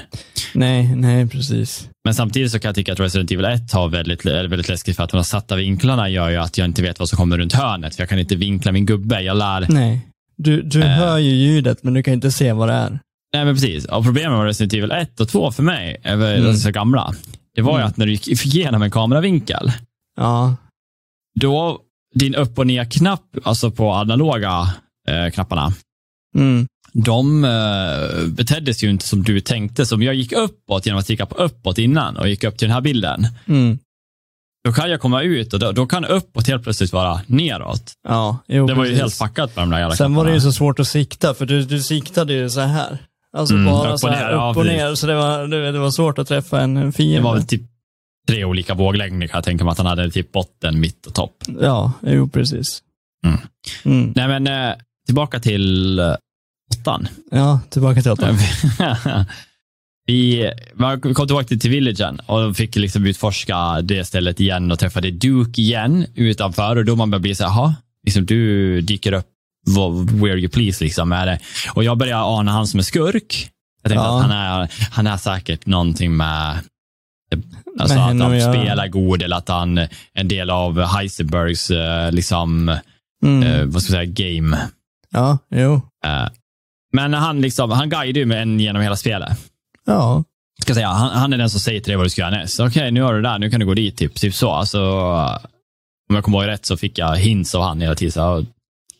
Nej, nej, precis. Men samtidigt så kan jag tycka att Resident Evil 1 har väldigt, väldigt läskigt för att de satta vinklarna gör ju att jag inte vet vad som kommer runt hörnet. För jag kan inte vinkla min gubbe. Jag lär... Nej. Du, du Eh. hör ju ljudet, men du kan inte se vad det är. Nej, men precis. Och problemet med Resident Evil 1 och 2 för mig, Mm. så gamla, det var ju Mm. att när du gick igenom en kameravinkel, Ja. då din upp och ner-knapp, alltså på analoga eh, knapparna, Mm. de eh, betedde sig ju inte som du tänkte. Så om jag gick uppåt genom att klicka på uppåt innan och gick upp till den här bilden, Mm. då kan jag komma ut och då, då kan uppåt helt plötsligt vara neråt. Ja, jo, Det var ju precis. helt fuckat med de där jävla Sen var det ju knapparna. så svårt att sikta, för du, du siktade ju så här. Alltså Mm, bara upp och så här ner, ja, upp och ner, så det var, det, det var svårt att träffa en Det fiende. var väl typ tre olika våglängder kan jag tänka mig att han hade typ botten, mitt och topp. Ja, jo precis. Mm. Mm. Nej men eh, tillbaka till eh, åttan. Ja, tillbaka till åttan. vi man kom tillbaka till, till villagen och fick liksom utforska det stället igen och träffade Duke igen utanför och då man började bli så här, "Jaha, liksom du dyker upp where you please liksom. Är det? Och jag började ana han som en skurk. Jag tänkte Ja. att han är, han är säkert någonting med Alltså att han göra. spelar god eller att han är en del av Heisenbergs eh, liksom, Mm. eh, vad ska jag säga, game. Ja, jo. Eh, men han, liksom, han guidar ju med en genom hela spelet. Ja. Ska jag säga, han, han är den som säger till dig vad du ska göra näst. Okej, nu har du det där, nu kan du gå dit. Typ, typ så. Alltså, om jag kommer ihåg rätt så fick jag hints av han hela tiden. Så,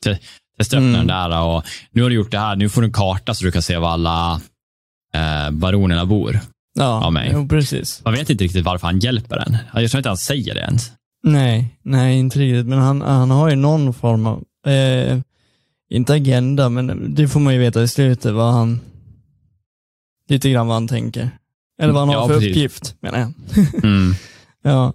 te- testa öppna Mm. den där och nu har du gjort det här. Nu får du en karta så du kan se var alla eh, baronerna bor. Ja, Av mig. jo precis. Man vet inte riktigt varför han hjälper en. Jag tror inte han säger det ens. Nej, nej inte riktigt. Men han, han har ju någon form av, eh, inte agenda, men det får man ju veta i slutet vad han, lite grann vad han tänker. Eller vad han har Ja, för precis. uppgift, menar jag. Mm. Ja.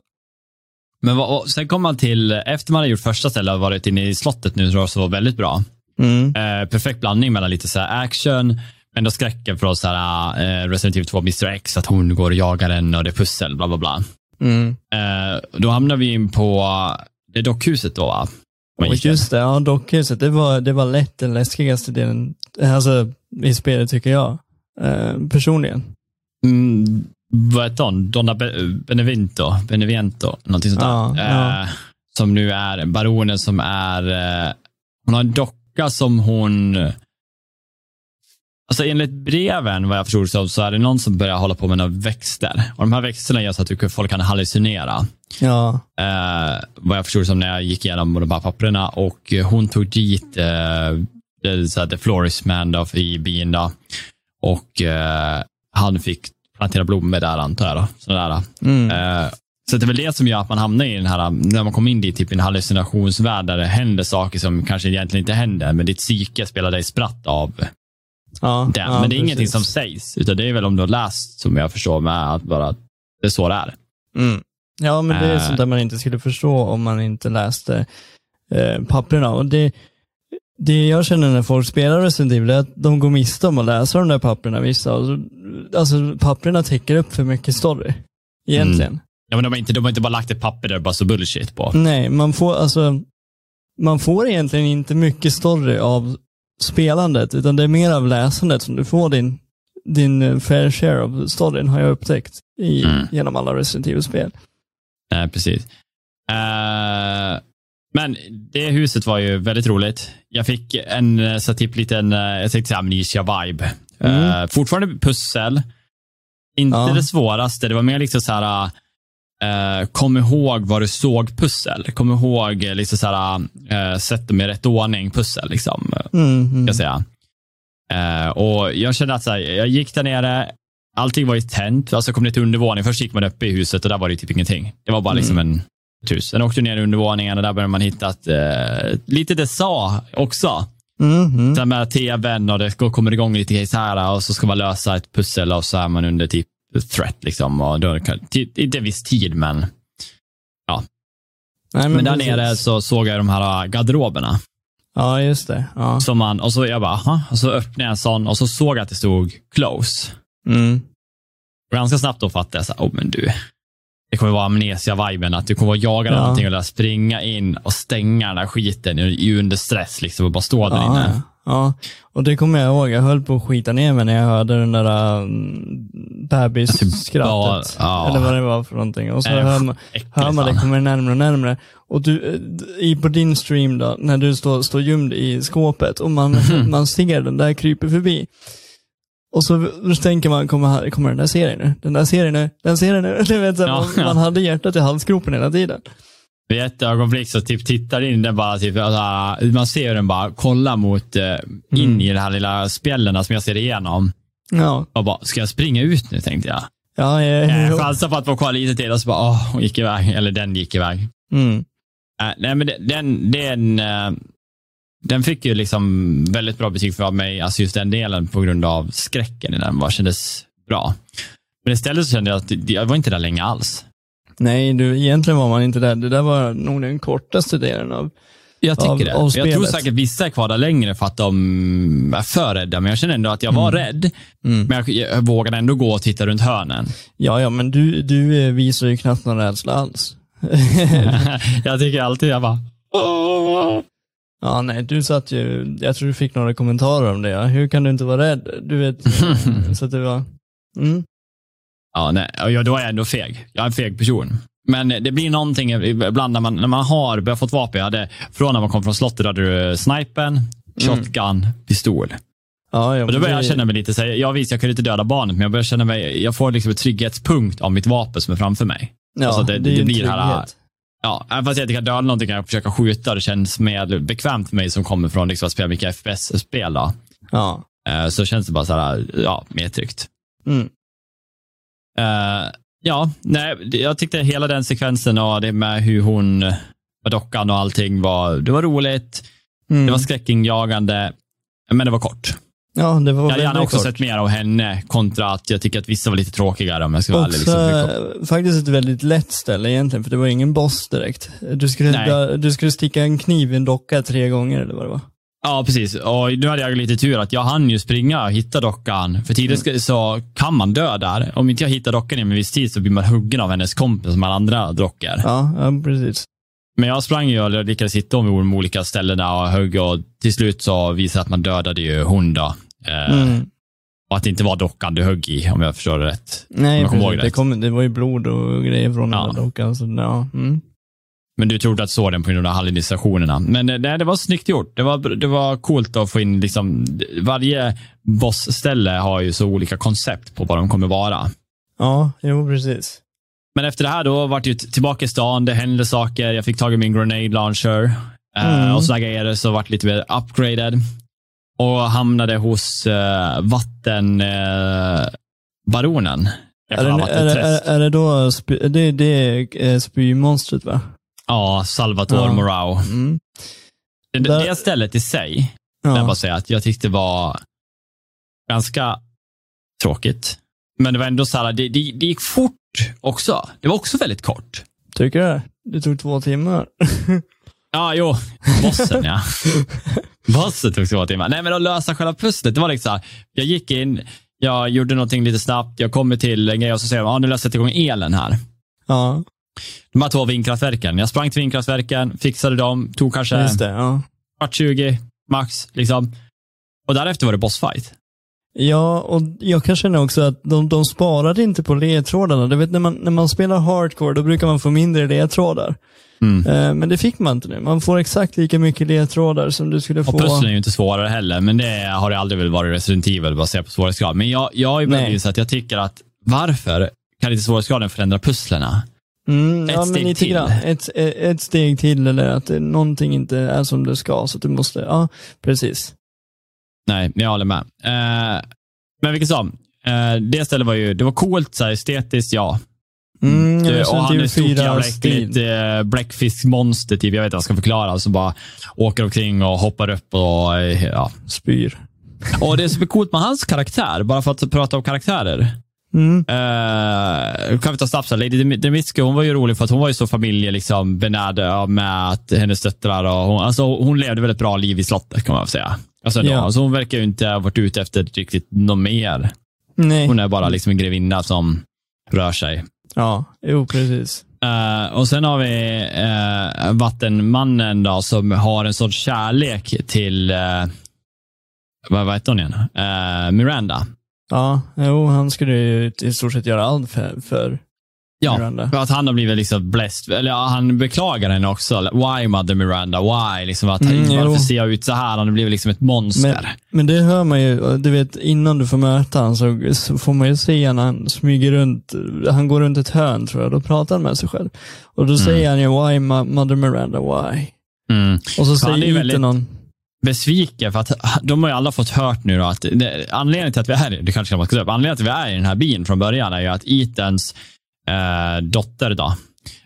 Men vad, sen kom man till, efter man hade gjort första stället och varit inne i slottet nu, så var väldigt bra. Mm. Eh, perfekt blandning mellan lite så action, men då skräcken för oss här, eh, Resident Evil 2 Mr X, att hon går och jagar en och det är pussel, bla bla bla. Mm. Eh, då hamnar vi in på det dockhuset då, va? In. just det, ja, dockhuset, det var, det var lätt den läskigaste delen, alltså i spelet tycker jag. Eh, personligen. Mm, vad heter hon? Donna Be- Benevento? Benevento? Någonting sånt där. Ja, ja. Som nu är baronen som är, hon har en docka som hon, alltså enligt breven vad jag förstod så, så är det någon som börjar hålla på med några växter. Och de här växterna gör så att folk kan hallucinera. Ja, Eh, vad jag förstod som när jag gick igenom de här papperna och hon tog dit eh, det, så här, The Florist Man då, i byn då. Och eh, han fick plantera blommor där antar jag. Då, sådär. mm. Eh, så det är väl det som gör att man hamnar i den här, när man kommer in i typ en hallucinationsvärld där det händer saker som kanske egentligen inte händer, men ditt psyke spelar dig spratt av ja, det. ja, men det är ingenting precis. som sägs, utan det är väl om du har läst, som jag förstår, med att bara, det är så det är. Mm. Ja, men det är Eh. sånt där man inte skulle förstå om man inte läste eh, papperna. Och det, det jag känner när folk spelar Resident Evil är att de går miste om att läsa de där papperna vissa. Alltså papperna täcker upp för mycket story. Egentligen. Ja, men de, har inte, de har inte bara lagt ett papper där bara så bullshit på. Nej, man får alltså, man får egentligen inte mycket story av spelandet, utan det är mer av läsandet som du får din, din eh, fair share av storyn, har jag upptäckt i, Mm. genom alla Resident Evil-spel. Eh, precis. Eh, men det huset var ju väldigt roligt. Jag fick en så typ liten, jag tänkte amnesia-vibe. Mm. Eh, fortfarande pussel. Inte Ja. det svåraste, det var mer liksom så här, eh, kom ihåg vad du såg pussel. Kom ihåg eh, liksom så här, eh, sätt dem i rätt ordning pussel. Liksom, Mm, mm. jag säga. Eh, och jag kände att så här, jag gick där nere, allting var ju tänt. Alltså kom ner till undervåningen, först gick man upp i huset och där var det typ ingenting. Det var bara liksom en ett hus. Sen åkte jag ner i undervåningen och där började man hitta att, lite det sa också. Mm, mm. Sen med tvn och det kommer igång lite grejer så här och så ska man lösa ett pussel och så är man under typ threat liksom. Och då inte en viss tid men Nej, Men, där precis. nere så såg jag de här garderoberna. Ja, just det. Ja. Som man, och så jag bara, aha. Och så öppnade jag en sån och så såg jag att det stod close. Mm. Och ganska snabbt då fattade jag så här, oh, men du, det kommer vara amnesia-viben, att du kommer att jaga Ja. någonting och där springa in och stänga den där skiten i- under stress liksom och bara stå där Ja, inne. Ja. och det kommer jag ihåg. Jag höll på att skita ner mig när jag hörde den där um, bebisskrattet. Ja. Eller vad det var för någonting. Och så Nej, hör man, hör man det kommer närmare och närmare. Och du, eh, i, på din stream då, när du står, står gömd i skåpet och man, Mhm. man ser den där kryper förbi. Och så då tänker man, kommer, kommer den där serien nu? Den där serien nu? Den serien nu? Du vet, så, Ja, man, ja. man hade hjärtat i halsgropen hela tiden. Vid ett ögonblick så typ tittar in den bara, typ, alltså, man ser hur den bara kollar mot, eh, in Mm. i de här lilla spjällen som jag ser igenom. Ja, Och bara, ska jag springa ut nu tänkte jag. ja, ja, Jag ja. chansade på att få kvar lite till och så bara, åh, hon gick iväg. Eller den gick iväg. Mm. Äh, nej, men den, den, eh, den fick ju liksom väldigt bra betyg för mig, alltså just den delen på grund av skräcken i den, bara kändes bra. Men istället så kände jag att jag var inte där länge alls. Nej, du, egentligen var man inte där. Det där var nog den kortaste delen av... Jag tycker Av- det. av jag tror säkert vissa är kvar där längre för att de är för rädda, men jag känner ändå att jag var rädd. Mm. Men jag, jag vågade ändå gå och titta runt hörnen. Ja, ja, men du, du eh, visar ju knappt någon rädsla alls. jag tycker alltid, jag bara, ja, nej, du satt ju, jag tror du fick några kommentarer om det. Ja. Hur kan du inte vara rädd? Du vet, så att det var... Mm. Ja, nej, då är jag ändå feg. Jag är en feg person. Men det blir någonting ibland när man, när man har börjat fått vapen. Jag hade, från när man kom från slottet hade du snipen, shotgun, pistol. Ja, ja, Och då börjar jag det- känna mig lite, så här, jag visst jag kunde inte döda barnet, men jag börjar känna mig, jag får liksom en trygghetspunkt av mitt vapen som är framför mig. Ja, alltså det- det, det en blir det här-. Ja, även fast jag inte kan döda någonting kan jag försöka skjuta. Det känns mer bekvämt för mig som kommer från liksom, att spela mycket FPS-spel. Ja. Eh, Så känns det bara så här, ja, mer tryggt. Mm. Eh, ja, nej, jag tyckte hela den sekvensen och det med hur hon, med dockan och allting var, det var roligt. Mm. Det var skräckinjagande, men det var kort. Ja, det var Jag hade gärna också kort. sett mer av henne kontra att jag tycker att vissa var lite tråkigare om jag ska vara ärlig. Liksom. eh, faktiskt ett väldigt lätt ställe egentligen, för det var ingen boss direkt. Du skulle, du skulle sticka en kniv i en docka tre gånger eller vad det var. Ja, precis. Och nu hade jag lite tur att jag hann ju springa och hitta dockan. För tidigare Mm. så kan man dö där. Om inte jag hittar dockan inom en viss tid så blir man huggen av hennes kompis som alla andra dockor. Ja, ja precis. Men jag sprang ju och lyckades hitta vid de olika ställena och högg och till slut så visade det att man dödade ju hon då. Eh, Mm. Och att det inte var dockan du högg i, om jag förstår det rätt. Nej, precis. Det, rätt. kom, det var ju blod och grejer från Ja. den där dockan. Så, ja. Mm. Men du trodde att så den på grund av hallucinationerna. Men eh, nej, det var snyggt gjort. Det var, det var coolt att få in, liksom, varje bossställe har ju så olika koncept på vad de kommer vara. ja, jo precis. Men efter det här då vart jag tillbaka i stan, det hände saker, jag fick tag i min grenade launcher eh, Mm. och sådana grejer, så vart lite mer upgraded. Och hamnade hos uh, vattenbaronen. Uh, Är är, är, är det då, spy, det, det är eh, spymonstret va? Ja, Salvatore Ja. Morao. Mm. Det, Där- det stället i sig, ja. jag Ja. bara säga att jag tyckte var ganska tråkigt. Men det var ändå så här, det, det, det gick fort också. Det var också väldigt kort. Tycker du det? Det tog två timmar. Ja, jo. Bossen, ja. Bossen tog två timmar. Nej, men att lösa själva pusslet, det var liksom så här, jag gick in, jag gjorde någonting lite snabbt, jag kommer till en grej och så säger de, ja, nu löser jag igång elen här. ja, De här två vindkraftverken. Jag sprang till vindkraftverken, fixade dem, tog kanske just det. Ja. kvart 20 max, liksom. Och därefter var det bossfight. Ja, och jag kan känna också att de, de sparade inte på ledtrådarna. Du vet när man, när man spelar hardcore, då brukar man få mindre ledtrådar. Mm. Eh, men det fick man inte nu. Man får exakt lika mycket ledtrådar som du skulle få. Och pusslen är ju inte svårare heller, men det har det aldrig väl varit Resident Evil, se på svårighetsgrad. Men jag, jag har ju inse att jag tycker att varför kan inte svårighetsgraden förändra pusslerna? Mm, Ett ja, men steg lite till. grann. Ett, ett, steg till eller att det, någonting inte är som det ska. Så att du måste, ja, precis. Nej, jag håller med. Eh, men vilket som, eh, det stället var ju, det var coolt, så här, estetiskt, ja. Mm, Eh, och han är ett stort 4 jävla äckligt eh, bläckfiskmonster, typ. jag vet inte vad jag ska förklara, som bara åker omkring och hoppar upp och eh, ja. Spyr. Och det är coolt med hans karaktär, bara för att prata om karaktärer, Mm. Uh, kan vi ta här, Lady Dimitri, hon var ju rolig för att hon var ju så familje liksom, med att hennes döttrar och hon, alltså, hon levde väl ett bra liv i slottet kan man väl säga. Alltså, Ja. då, alltså, hon verkar ju inte ha varit ute efter riktigt något mer. Nej. Hon är bara liksom en grevinna som rör sig. Ja, jo precis. Eh, och sen har vi uh, Vattenmannen då, som har en sorts kärlek till, uh, vad, vad heter hon igen? Miranda. Ja, jo, han skulle ju i stort sett göra allt för, för Ja, Miranda. för att han har blivit liksom blessed. Eller ja, han beklagar henne också. Why mother Miranda? Why? Liksom att, Mm, jo. varför ser jag ut så här? Han har blivit liksom ett monster. Men, men det hör man ju, du vet innan du får möta honom så, så får man ju se när han smyger runt, han går runt ett hörn tror jag, då pratar han med sig själv. Och då säger han ju why mother Miranda, why? Mm. Och så säger inte väldigt- någon, Besviken för att de har ju alla fått hört nu att det, anledningen till att vi är det kanske man ska säga, anledningen till att vi är i den här byn från början är ju att Ethans eh, dotter då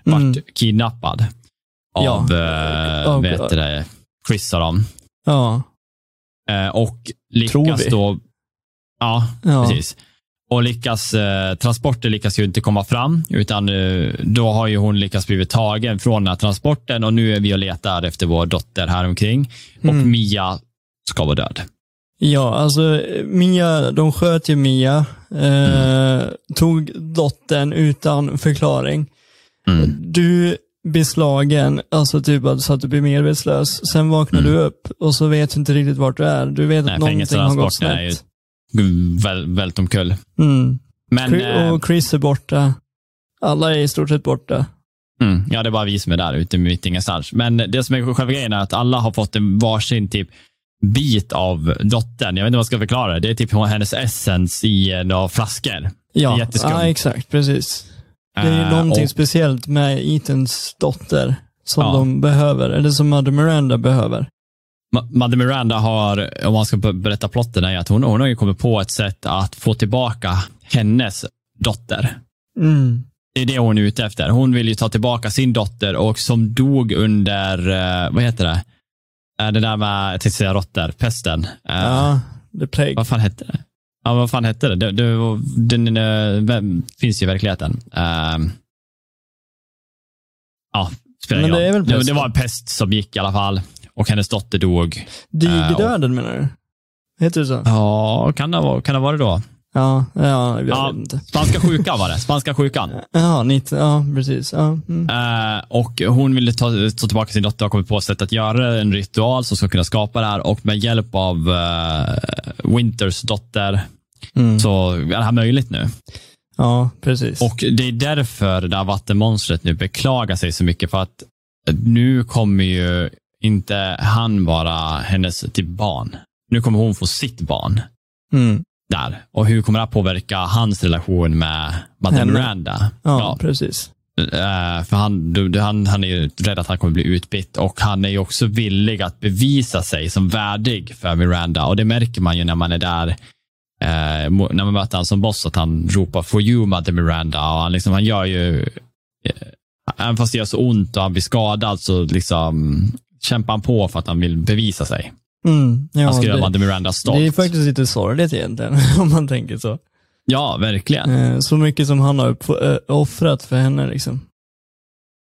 vart Mm. kidnappad Ja. av, eh, Av- vet du det, Chris och dem. ja, Eh, och lyckas då, ja, ja, Precis. Och lyckas, eh, transporter lyckas ju inte komma fram, utan eh, då har ju hon lyckats blivit tagen från den här transporten och nu är vi och letar efter vår dotter här omkring Och Mm. Mia ska vara död. ja, alltså Mia, de sköt ju Mia, eh, tog dottern utan förklaring. Mm. Du blir slagen, alltså typ så att du blir medvetslös. Sen vaknar Mm. du upp och så vet du inte riktigt vart du är. Du vet Nej, att någonting har gått snett. Väl, vält omkull. Mm. Men, eh, och Chris är borta. Alla är i stort sett borta. mm, ja, det är bara vi som är där ute mitt ingenstans. Men det som är själva grejen är att alla har fått en varsin typ bit av dottern. Jag vet inte vad jag ska förklara det. Det är typ hennes essens i några flaskor. Ja, ja exakt, precis. Det är ju Eh, någonting och- speciellt med Ethans dotter som Ja. de behöver, eller som Mother Miranda behöver. Ma- Mother Miranda har, om man ska be- berätta plotten, är att hon, hon har ju kommit på ett sätt att få tillbaka hennes dotter. Mm. Det är det hon är ute efter. Hon vill ju ta tillbaka sin dotter och som dog under, eh, vad heter det? Eh, det där med, jag tänkte säga råttor, pesten. Eh, Ja, The Plague. Vad fan hette det? Ja, vad fan hette det? den vem, finns ju i verkligheten. Ehm, ja, spelar Men det är väl det, det var en pest som gick i alla fall och hennes dotter dog. Digerdöden menar du? Heter det så? Ja, kan det vara, kan det vara det då? Ja, ja jag Ja. vet inte. Spanska sjukan var det. Spanska sjukan. Ja, 90, ja precis. Ja, mm. Eh, och hon ville ta, ta tillbaka sin dotter och kommit på sätt att göra en ritual som ska kunna skapa det här och med hjälp av eh, Winters dotter Mm. så är det här möjligt nu. Ja, precis. Och det är därför det här vattenmonstret nu beklagar sig så mycket för att nu kommer ju inte han vara hennes typ barn. Nu kommer hon få sitt barn mm. där. Och hur kommer det påverka hans relation med Henne. Miranda? Ja, precis. Eh, för han, du, han, han är ju rädd att han kommer bli utbytt och han är ju också villig att bevisa sig som värdig för Miranda och det märker man ju när man är där eh, när man möter han som boss att han ropar for you mother Miranda och han, liksom, han gör ju eh, även fast det gör så ont och han blir skadad så liksom kämpar han på för att han vill bevisa sig. Mm. Ja, han ska göra det, mother Miranda stolt. det är faktiskt lite sorgligt egentligen, om man tänker så. Ja, verkligen. Eh, Så mycket som han har eh, offrat för henne liksom.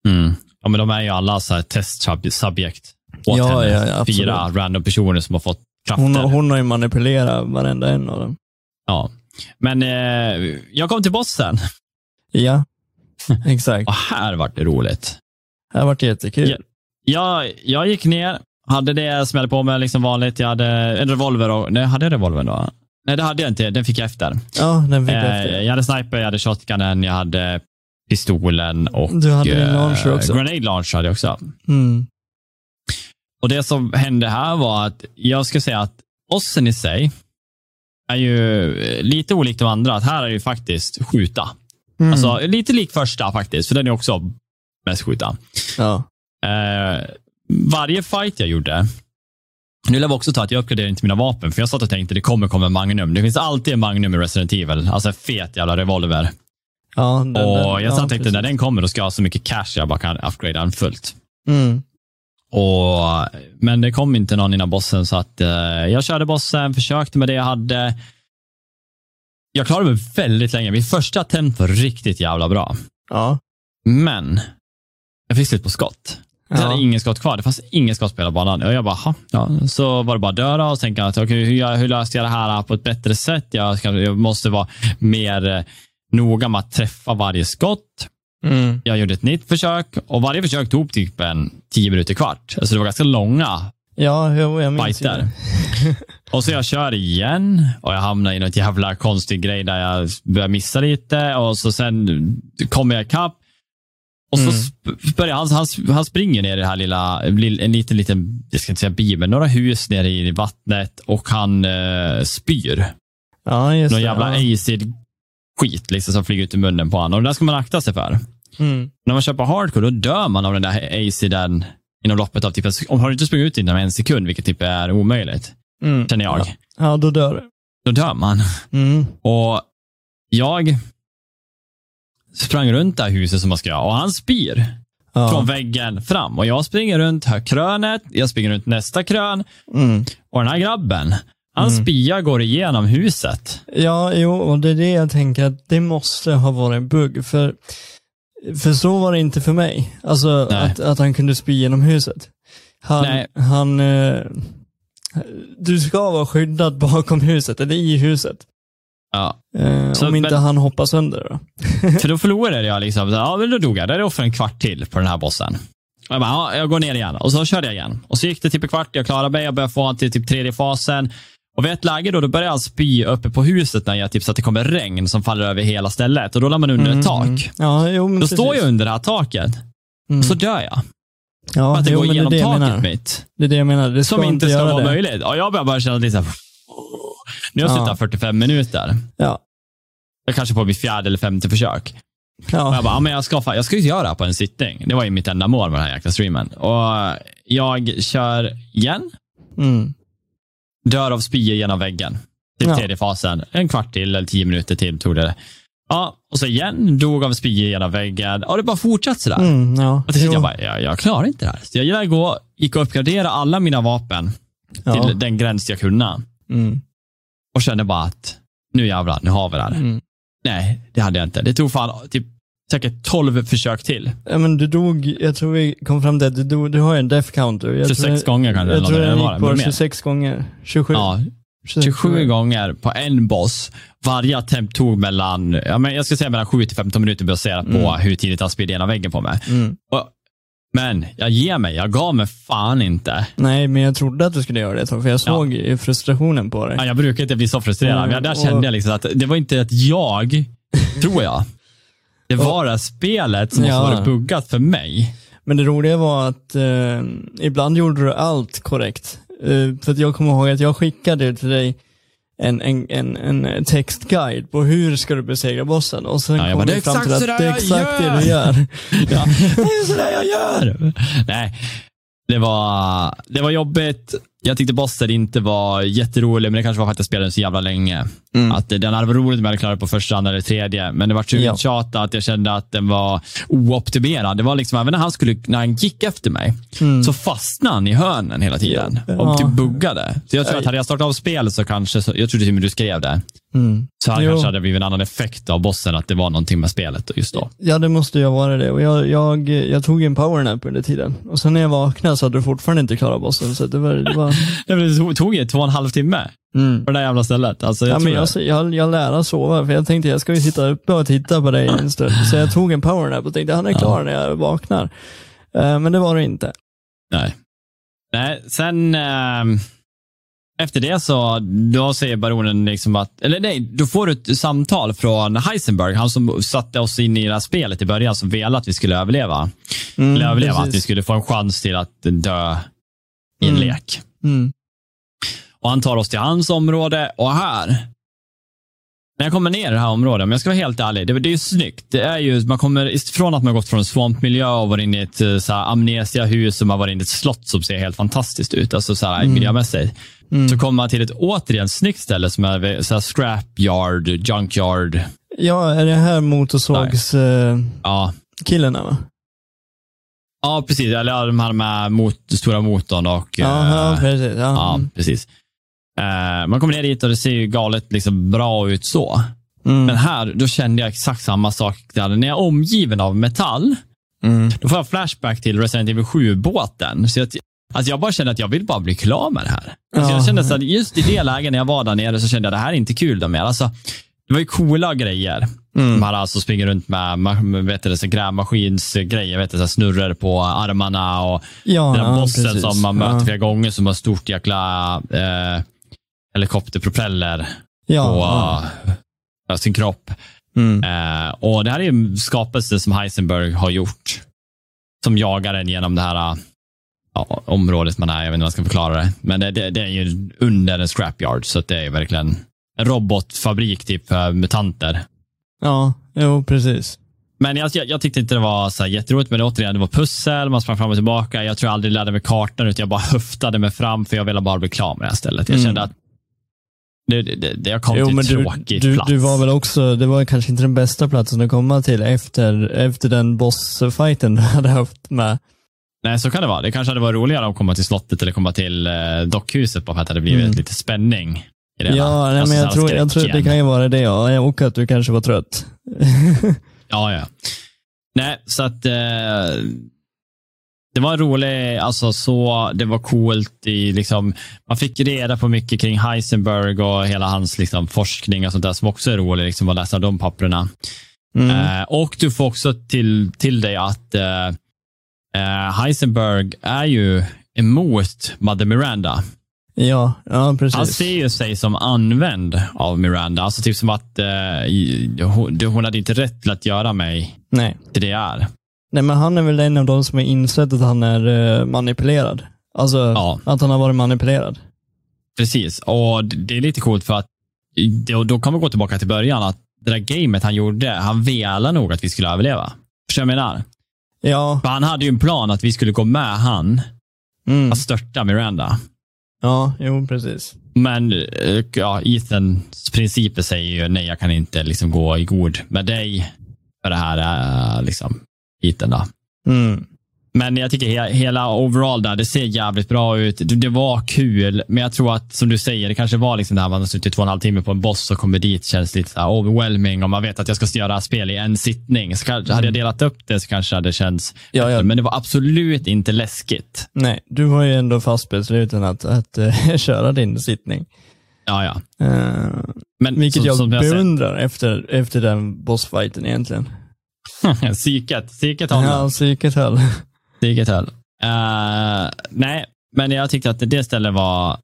Mm. Ja, men de är ju alla så här testsubjekt åt Ja, henne. ja, ja. Fyra random personer som har fått krafter. Hon, har- hon har ju manipulerat varenda en av dem. Ja. Men eh, jag kom till bossen Ja, exakt. och här var det roligt. Det har varit jättekul. Ja. Jag, jag gick ner, hade det som jag hade på mig liksom vanligt. Jag hade en revolver och, nej, hade jag revolvern då? Nej, det hade jag inte. Den fick jag efter. Ja, den fick Eh, efter. jag hade sniper, jag hade shotgunen, jag hdin pistolen och Du hade din eh, launcher också. grenade launcher hade jag också. Mm. Och det som hände här var att jag skulle säga att bossen i sig är ju eh, lite olikt de andra. Att här är ju faktiskt skjuta. Mm. Alltså lite lik första faktiskt, för den är också mest skjuta. ja. Eh, varje fight jag gjorde, nu vill jag också ta att jag uppgraderar inte mina vapen, för jag satt och tänkte det kommer komma en Magnum. Det finns alltid en Magnum i Resident Evil, alltså en fet jävla revolver. ja den, och den, jag ja, satt och tänkte precis. när den kommer, då ska jag ha så mycket cash jag bara kan upgradea den fullt. Mm. Och, men det kom inte någon innan bossen, så att eh, jag körde bossen, försökte med det jag hade. jag klarade mig väldigt länge. Min första attempt var riktigt jävla bra. Ja. Men jag fick slut på skott. Jag Ja. hade ingen skott kvar. Det fanns ingen skott på hela banan. Och jag bara, ja. Så var det bara döra och tänka att okay, hur, jag- hur löser jag det här på ett bättre sätt? Jag, ska, jag måste vara mer eh, noga med att träffa varje skott. Mm. Jag gjorde ett nytt försök och varje försök tog typ en tio minuter kvart. Alltså det var ganska långa Ja, jag minns fighter. Och så jag kör igen och jag hamnar i något jävla konstig grej där jag börjar missa lite och så sen kommer jag ikapp. Och så Mm. börjar han, han, han springer ner i det här lilla, en liten, liten, jag ska inte säga by, men några hus nere i vattnet och han eh, spyr. Ja, just Någon det. jävla ja. acid skit liksom som flyger ut ur munnen på honom. Och det där ska man akta sig för. Mm. När man köper hardcore, då dör man av den där aciden inom loppet av typ Om har du inte sprungit ut inom en sekund, vilket typ är omöjligt, Mm. känner jag, Ja. ja, då dör du. då dör man. Mm. Och jag sprang runt det här huset som man ska göra och han spyr Ja. från väggen fram. Och jag springer runt här krönet, jag springer runt nästa krön Mm. och den här grabben, hans Mm. spya går igenom huset. Ja, jo, och det är det jag tänker att det måste ha varit en bugg. För, för så var det inte för mig. Alltså Nej. att, att han kunde spy genom huset. Han, Nej. han eh, du ska vara skyddad bakom huset, eller i huset. Ja. Eh, Så, om inte men- han hoppar sönder då. För då förlorade jag liksom, ja men då dog jag. Det är för en kvart till på den här bossen. Jag bara, ja, jag går ner igen. Och så körde jag igen. Och så gick det typ en kvart, jag klarade mig, jag började få han till typ tredje fasen. Och vid ett läge då, då började han spy uppe på huset när jag typ så att det kommer regn som faller över hela stället. Och då la man under ett tak. Ja, jo, Då står precis. jag under det här taket. Mm. Och så dör jag. ja, För att det jo, går igenom det det jag taket menar. mitt. Det är det jag menar. Det Som inte ska vara det. möjligt. Och jag börjar bara känna lite så här, Nu har jag Ja. suttit här 45 minuter. Ja. Jag kanske på mitt fjärde eller femte försök. Och Ja. jag bara, ja, men jag ska, jag ska ju göra det här på en sittning. Det var ju mitt enda mål med den här jäkla streamen. Och jag kör igen, Mm. dör av spyor genom väggen. Till Ja. tredje fasen. En kvart till eller tio minuter till tog det. Ja, och så igen, dog av spyor genom väggen. Och det bara fortsatte sådär. Mm, ja. Och till slut jag bara, jag, jag klarar inte det här. Så jag gick och uppgraderade alla mina vapen ja. till den gräns jag kunde. Mm. Och kände bara att, nu jävlar, nu har vi det här. Mm. Nej, det hade jag inte. Det tog fan typ säkert 12 försök till. Ja, men du dog, jag tror vi kom fram till att du, dog, du har en death counter. Jag 26 tror, gånger kanske. Jag tror var. gick mer? 26 gånger. 27. Ja, 27 gånger på en boss. Varje attempt tog mellan, ja, men jag ska säga mellan 7 till 15 minuter baserat på Mm. hur tidigt han spydde genom väggen på mig. Mm. Och, men jag ger mig, jag gav mig fan inte. Nej, men jag trodde att du skulle göra det ett för jag såg ju frustrationen på dig. Ja, jag brukar inte bli så frustrerad, Mm, men där och- kände jag liksom att det var inte att jag, tror jag, det var det här spelet som Ja. varit buggat för mig. Men det roliga var att eh, ibland gjorde du allt korrekt. Eh, för jag kommer ihåg att jag skickade till dig en, en, en, en textguide på hur ska du besegra bossen och sen Ja, jag kom bara, vi "Det är fram till att det är exakt det gör." du gör. Ja, det är sådär jag gör. Nej, det var, det var jobbigt. Jag tyckte bossen inte var jätterolig, men det kanske var för att jag spelade så jävla länge. Mm. Att den hade varit roligt om jag hade klarat på första, andra eller tredje, men det var så Ja. uttjatat att jag kände att den var ooptimerad. Det var liksom, även när han, skulle, när han gick efter mig, Mm. så fastnade han i hörnen hela tiden Ja. och typ buggade. Så jag tror att hade jag startat av spel så kanske, så, jag tror det till och med du skrev det, Mm. så Jo. kanske hade blivit en annan effekt av bossen, att det var någonting med spelet just då. Ja, det måste ju vara det. Och jag, jag, jag tog en powernap under tiden. Och sen när jag vaknade så hade du fortfarande inte klarat bossen. Så det var... Det var Det tog- ju två och en halv timme mm. på det där jävla stället. Alltså, jag Ja, men jag, jag, jag lärde sova, för jag tänkte jag ska ju sitta uppe och titta på dig en stund. Så jag tog en powernap och tänkte han är klar när jag vaknar. Eh, men det var det inte. Nej. Nej, sen ehm, efter det så, då säger baronen liksom att, eller nej, då får du ett samtal från Heisenberg, han som satte oss in i det här spelet i början, som ville att vi skulle överleva. Mm, eller överleva, att vi skulle få en chans till att dö i en Mm. lek. Mm. Och han tar oss till hans område och här, när jag kommer ner i det här området, om jag ska vara helt ärlig, det, det är ju snyggt. Det är ju, man kommer ifrån att man gått från svampmiljö och varit inne i ett eh, så här, amnesiahus och man har varit inne i ett slott som ser helt fantastiskt ut, alltså så här, Mm. miljömässigt. Mm. Så kommer man till ett återigen snyggt ställe som är så här, scrapyard, junkyard. Ja, är det här motorsågskillarna Ja, va? ja precis. Eller de här med mot, stora motorn och... Ja, ja eh, precis. Ja. Ja, Mm. precis. Eh, man kommer ner dit och det ser ju galet liksom bra ut så. Mm. Men här, då kände jag exakt samma sak. Där. När jag är omgiven av metall, Mm. då får jag flashback till Resident Evil 7-båten. Så jag, alltså jag bara kände att jag vill bara bli klar med det här. Alltså Ja. jag kände så att just i det läget när jag var där nere så kände jag att det här är inte kul mer. Alltså, det var ju coola grejer. Mm. De här alltså springer runt med, med vet du, så grävmaskinsgrejer, vet du, så här snurror på armarna och Ja, den där bossen precis. som man möter ja. flera gånger som har stort jäkla eh, helikopterpropeller Ja, på ja. sin kropp. Mm. Eh, och Det här är en skapelse som Heisenberg har gjort. Som jagar en genom det här ja, området man är. Jag vet inte hur man ska förklara det. Men det, det, det är ju under en scrapyard, så det är verkligen en robotfabrik typ för mutanter. ja, jo precis. Men jag, jag, jag tyckte inte det var så här jätteroligt, men det, återigen, det var pussel, man sprang fram och tillbaka. Jag tror jag aldrig lärde mig kartan, utan jag bara höftade mig fram, för jag ville bara bli klar med det här stället. Jag Mm. kände att det, det, det, jag kom Jo, till men du, tråkig du, plats. du var väl också, det var kanske inte den bästa platsen att komma till efter, efter den bossfighten du hade haft med. Nej, så kan det vara. Det kanske hade varit roligare att komma till slottet eller komma till eh, dockhuset, bara för att det hade blivit Mm. lite spänning i det. Ja, nej, Alltså, men jag tror, jag tror det kan ju vara det ja. Och att du kanske var trött. Ja, ja. Nej, så att eh, det var en rolig, alltså så, det var coolt i liksom, man fick reda på mycket kring Heisenberg och hela hans liksom, forskning och sånt där som också är roligt, liksom, att läsa de papperna. Mm. Eh, och du får också till, till dig att eh, Heisenberg är ju emot Mother Miranda. ja, ja Han precis. ser ju sig som använd av Miranda, alltså typ som att eh, hon, hade inte rätt till att göra mig Nej. till det jag är. nej, men han är väl en av de som har insett att han är eh, manipulerad. Alltså, Ja. att han har varit manipulerad. Precis, och det- är lite coolt för att då, då kan vi gå tillbaka till början. att Det där gamet han gjorde, han velade nog att vi skulle överleva. Förstår du vad jag menar? Ja, För han hade ju en plan att vi skulle gå med han mm. att störta Miranda. ja, jo precis. Men eh, ja, Ethans principer säger ju nej, jag kan inte liksom gå i god med dig för det här är liksom Ethan. Då. Mm. Men jag tycker he hela overall där, det ser jävligt bra ut. Det, det var kul, men jag tror att som du säger, det kanske var liksom det här man har suttit två och en halv timme på en boss och kommer dit känns lite så här overwhelming och man vet att jag ska göra spel i en sittning. Så kanske, Hade jag delat upp det så kanske det känns Ja, ja. Men det var absolut inte läskigt. Nej, du var ju ändå fast besluten att, att eh, köra din sittning. Ja, ja. Uh, Men vilket som, jag som jag beundrar efter, efter den bossfighten egentligen. psyket, psyket håller. Ja, psyket höll. Psyket höll. Eh, nej, men jag tyckte att det stället var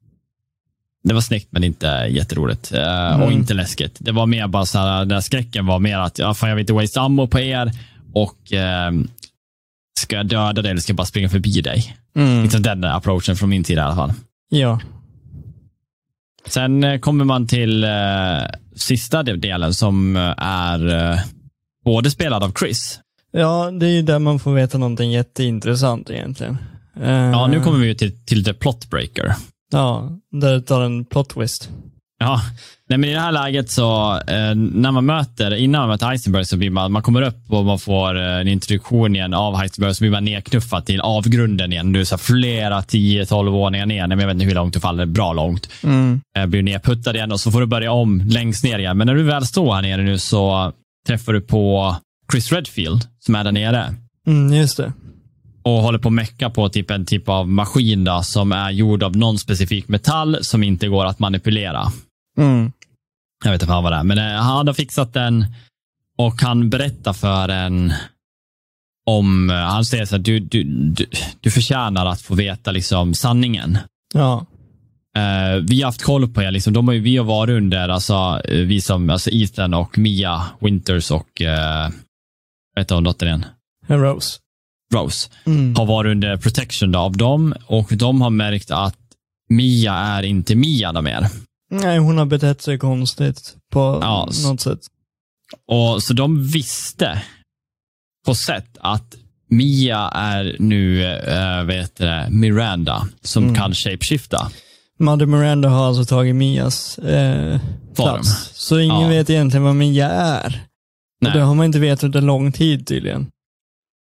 det var snyggt men inte jätteroligt. Eh, Och Mm. inte läskigt. Det var mer bara så här, den här skräcken var mer att ja, fan, jag vill inte waste ammo på er och eh, ska jag döda dig eller ska jag bara springa förbi dig? Mm. Liksom den approachen från min sida i alla fall. Ja. Sen eh, kommer man till eh, sista de- delen som är eh, både spelad av Chris. Ja, det är ju där man får veta någonting jätteintressant egentligen. Eh, Ja, nu kommer vi ju till, till The Plot Breaker. Ja, där tar en plot twist. Ja, nej, men i det här läget så eh, när man möter, innan man möter Heisenberg så blir man, man kommer upp och man får eh, en introduktion igen av Heisenberg så blir man nedknuffad till avgrunden igen. Du är så flera 10-12 våningar ner, nej, men jag vet inte hur långt du faller, bra långt. Mm. Eh, blir nedputtad igen och så får du börja om längst ner igen. Men när du väl står här nere nu så träffar du på Chris Redfield som är där nere Mm, just det. och håller på att mecka på typ en typ av maskin då, som är gjord av någon specifik metall som inte går att manipulera. Mm. Jag vet inte fan vad det är, men eh, han har fixat den och han berättar för en om, eh, han säger så här, du, du, du, du förtjänar att få veta liksom sanningen. Ja. Eh, vi har haft koll på er, liksom, de har ju, vi har varit under, alltså, vi som, alltså Ethan och Mia Winters och, uh, heter hon dottern igen? En Rose. Rose. Mm. Har varit under protection då, av dem och de har märkt att Mia är inte Mia då mer. Nej, hon har betett sig konstigt på Ja, något sätt. Och Så de visste på sätt att Mia är nu äh, vet det, Miranda som Mm. kan shapeshifta. Mother Miranda har alltså tagit Mias eh, plats. Så ingen Ja. vet egentligen vad Mia är. Och Nej. det har man inte vetat under lång tid tydligen.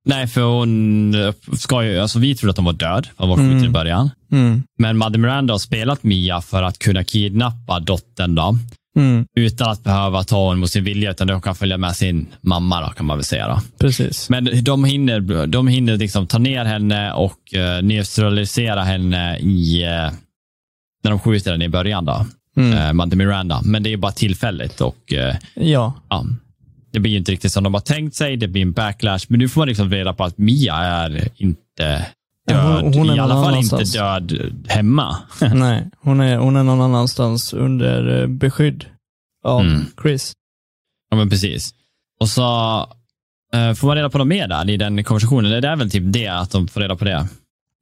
Nej, för hon eh, ska ju, alltså vi trodde att hon var död, hon var skjuten Mm. i början. Mm. Men Mother Miranda har spelat Mia för att kunna kidnappa dottern då. Mm, utan att behöva ta honom mot sin vilja, utan de kan följa med sin mamma, då, kan man väl säga. Då. precis. Men de hinner, de hinner liksom ta ner henne och uh, neutralisera henne i, uh, när de skjuter henne i början. Då. Mm. Uh, Madde Miranda. Men det är bara tillfälligt och uh, Ja, ja, det blir ju inte riktigt som de har tänkt sig. Det blir en backlash. Men nu får man liksom reda på att Mia är inte död. hon- hon är I alla fall inte annanstans. död hemma. nej. Hon är, hon är någon annanstans under eh, beskydd av Mm. Chris. Ja, men precis. Och så eh, får man reda på något mer där i den konversationen. Det är väl typ det, att de får reda på det.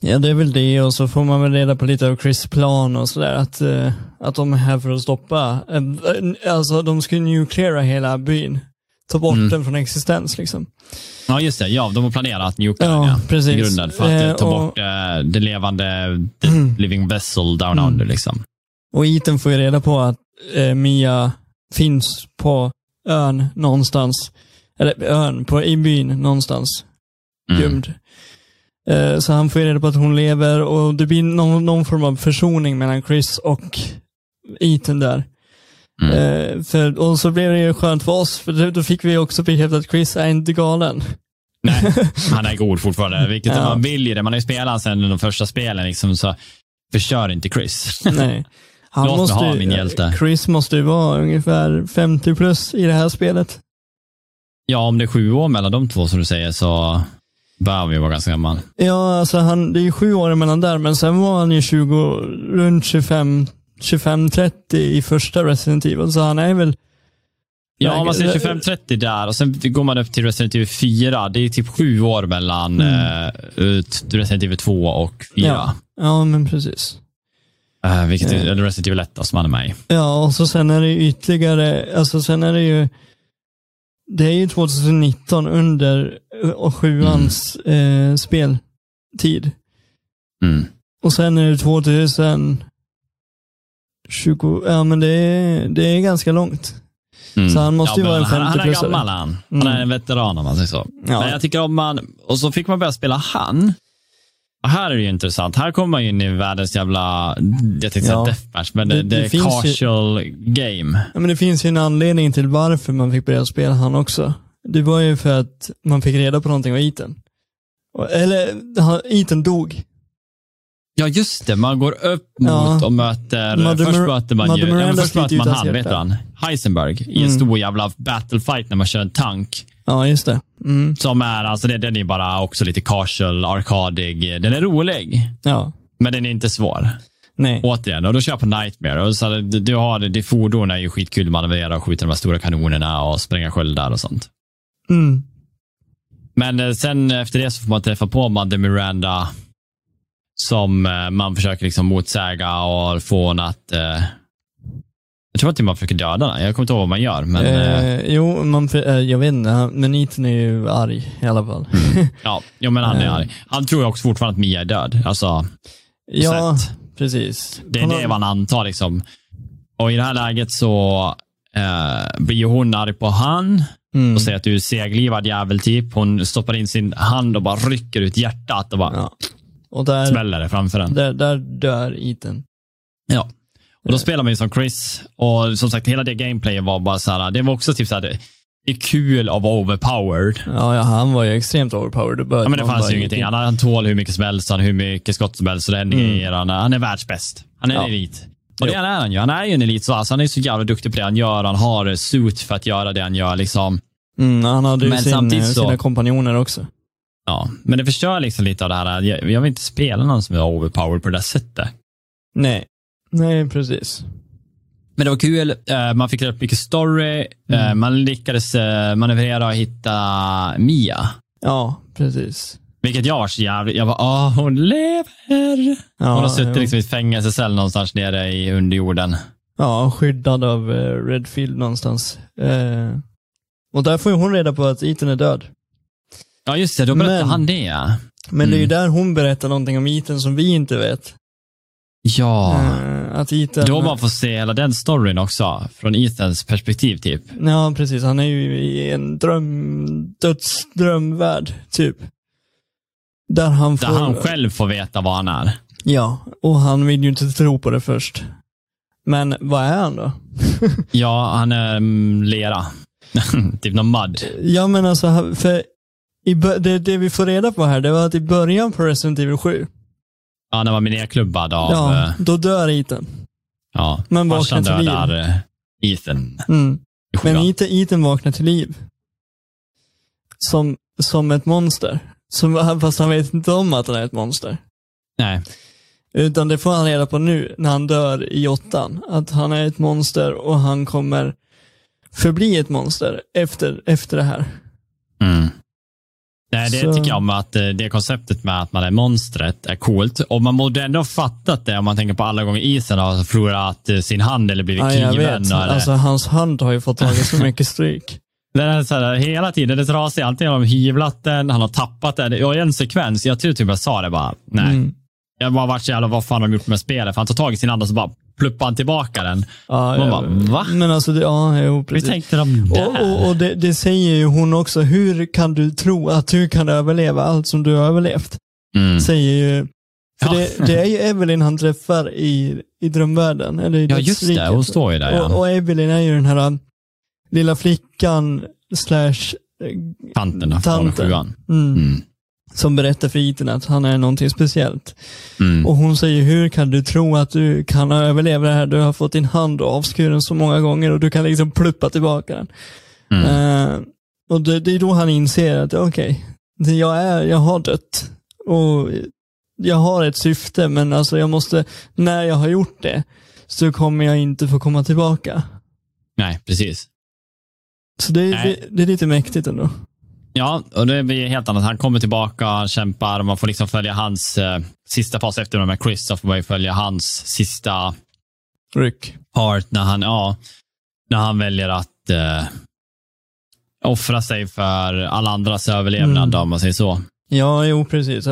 Ja, det är väl det och så får man väl reda på lite av Chris plan och sådär. Att, eh, att de är här för att stoppa, eh, alltså de ska ju nucleara hela byn. Ta bort Mm. den från existens liksom. Ja, just det. Ja, de har planerat nuka Ja, ja. precis. Grunden för att eh, Eh, ta och- bort eh, det levande the living vessel down Mm. under. Liksom. Och Ethan får ju reda på att eh, Mia finns på ön någonstans. Eller ön, på, i byn någonstans. Mm. Gömd. Eh, så han får ju reda på att hon lever och det blir någon, någon form av försoning mellan Chris och Ethan där. Mm. Eh, för, och så blev det ju skönt för oss, för då- fick vi också bekräftat att Chris är inte galen. Nej, han är god fortfarande. Vilket Ja. man vill ju det. Man har ju spelat sen de första spelen, liksom, så förstör inte Chris. Nej. Han Låt mig måste ha ju- min hjälte. Chris måste ju vara ungefär 50 plus i det här spelet. ja, om det är sju år mellan de två som du säger så bör ju vara ganska gammal. Ja, alltså han, det är ju sju år emellan där, men sen var han ju 20, runt 25, 25-30 i första Resident Evil, så han är väl Ja, man ser eh, 25-30 där och sen går man upp till Resident Evil 4. Det är typ sju år mellan Mm. ut- Resident Evil 2 och 4. Ja. Ja, men precis. Eh, vilket är, Eh. eller Resident Evil 1 då, som han är med i. Ja, och så sen är det ytterligare, alltså sen är det ju, det är ju 2019 under och sjuans eh, speltid. Mm. Och sen är det 2020, ja men det är, det är ganska långt. Mm. Så han måste ju men vara en han, han är 50-plussare. gammal han. Han är Mm. en veteran om man säger så. Ja. Men jag tycker om man, och så fick man börja spela han. Och här är det ju intressant. Här kommer man ju in i världens jävla, jag tänkte Ja. deathmatch, men det, Det- det, finns ju- casual game. Ja, men det finns ju en anledning till varför man fick börja spela han också. Det var ju för att man fick reda på någonting av. Och- Eller, han- Ethan dog. Ja, just det. Man går upp Ja. mot och möter... Mother först möter man Mother ju... Ja, först möter man han, vet han? Heisenberg i en Mm. stor jävla battlefight när man kör en tank. Ja, just det. Mm. Som är, alltså den är bara också lite casual, arkadig. Den är rolig, Ja. men den är inte svår. Nej. Återigen, och då kör jag på Nightmare. Och så, du, du har, det fordon är ju skitkul att manövrera och skjuta de här stora kanonerna och spränga sköldar och sånt. Mm. Men eh, sen efter det så får man träffa på Madde Miranda som eh, man försöker liksom motsäga och få henne att... Eh, jag tror inte man försöker döda henne. Jag kommer inte ihåg vad man gör. Men, eh, eh, jo, man, eh, jag vet inte, men Ethan är ju arg i alla fall. ja, jo, men han är arg. Han tror ju också fortfarande att Mia är död. Alltså, ja, Sätt. precis. det är det man antar. Liksom. Och i det här läget så blir hon arg på han Mm. och säger att du är seglivad jävel typ. Hon stoppar in sin hand och bara rycker ut hjärtat och bara Ja. Och där, smäller det framför den. där, där dör Ethan. Ja. Och då spelar man ju som Chris och som sagt hela det gameplayet var bara så här, det var också typ så här, det är kul att vara overpowered. Ja, ja, han var ju extremt overpowered. Ja, men det fanns ju ingenting. Han, han tål hur mycket som helst, han hur mycket skott som helst, så det händer Mm. Han, är- han är världsbäst. Han är en Ja. elit. Och det är han ju. Han är ju en elit, så alltså, han är så jävla duktig på det han gör. Han har suit för att göra det han gör. Liksom. Mm, han hade ju Men sin, samtidigt eh, så- sina kompanjoner också. Ja. Men det förstör liksom lite av det här. Jag, jag vill inte spela någon som är overpowered på det där sättet. Nej. Nej, precis. Men det var kul. Eh, Man fick rätt mycket story. Eh, Mm. Man lyckades eh, manövrera och hitta Mia. Ja, precis. Vilket jag var så jävligt, jag bara, ah hon lever. Ja, hon har suttit jo. liksom i ett fängelsecell någonstans nere i underjorden. Ja, skyddad av Redfield någonstans. Eh, och där får ju hon reda på att Ethan är död. Ja just det, då berättade Men- han det. Men det är ju Mm. där hon berättar någonting om Ethan som vi inte vet. Ja, Eh, att Ethan... då man får se hela den storyn också. Från Ethans perspektiv typ. Ja, precis. Han är ju i en dröm, dödsdrömvärld, typ. Där han får... Där han själv får veta vad han är. Ja, och han vill ju inte tro på det först. Men vad är han då? Ja, han är mm, lera. typ någon mud. Ja men alltså, han- för i, det, det vi får reda på här, det var att i början på Resident Evil 7, Ja, han var nedklubbad av... ja, eh, då dör Ethan. ja. Men Farsan till liv. dödar eh, Ethan. Mm. Men. Ethan, Ethan vaknar till liv. Som, som ett monster. Som, fast han vet inte om att han är ett monster. Nej. Utan det får han reda på nu när han dör i åttan. Att han är ett monster och han kommer förbli ett monster efter, efter det här. Mm. Nej, det Så- tycker jag om att eh, det konceptet med att man är monstret är coolt. Och man borde ändå ha fattat det om man tänker på alla gånger isen har förlorat eh, sin hand eller blivit Ja, jag kliven. vet. Eller, Alltså hans hand har ju fått tagit så mycket stryk. Den är så här, hela tiden, den är trasig. Antingen har de hyvlat den, han har tappat den. I en sekvens, jag tror typ jag sa det bara, nej. Mm. Jag bara vart så jävla, vad fan har de gjort med spelet? För han tar tag i sin hand och så bara pluppar han tillbaka den. Ja, Man bara, va? Men alltså, det, ja, jo, precis. tänkte de där? Och, och, och det, det säger ju hon också, hur kan du tro att du kan överleva allt som du har överlevt? mm. Säger ju, för Ja. det, det är ju Evelyn han träffar i, i drömvärlden. Eller i Ja, just det. Hon står ju där. Och, Ja. och Evelyn är ju den här um, lilla flickan slash eh, Tanten då, från tanten. sjuan. mm, Mm. Som berättar för Ethan att han är någonting speciellt. Mm. Och hon säger, hur kan du tro att du kan överleva det här? Du har fått din hand avskuren så många gånger och du kan liksom pluppa tillbaka den. Mm. Eh, och det, det är då han inser att okej, det jag är, jag har dött. Och jag har ett syfte, men alltså jag måste, när jag har gjort det, så kommer jag inte få komma tillbaka. Nej, precis. Så det, det, det är lite mäktigt ändå. Ja, och det blir helt annat. Han kommer tillbaka, han kämpar man får liksom följa hans eh, sista fas efter med Chris, så får man ju följa hans sista Ryck. part när han, ja, när han väljer att eh, offra sig för alla andras överlevnad, Mm. om man säger så. Ja, jo precis.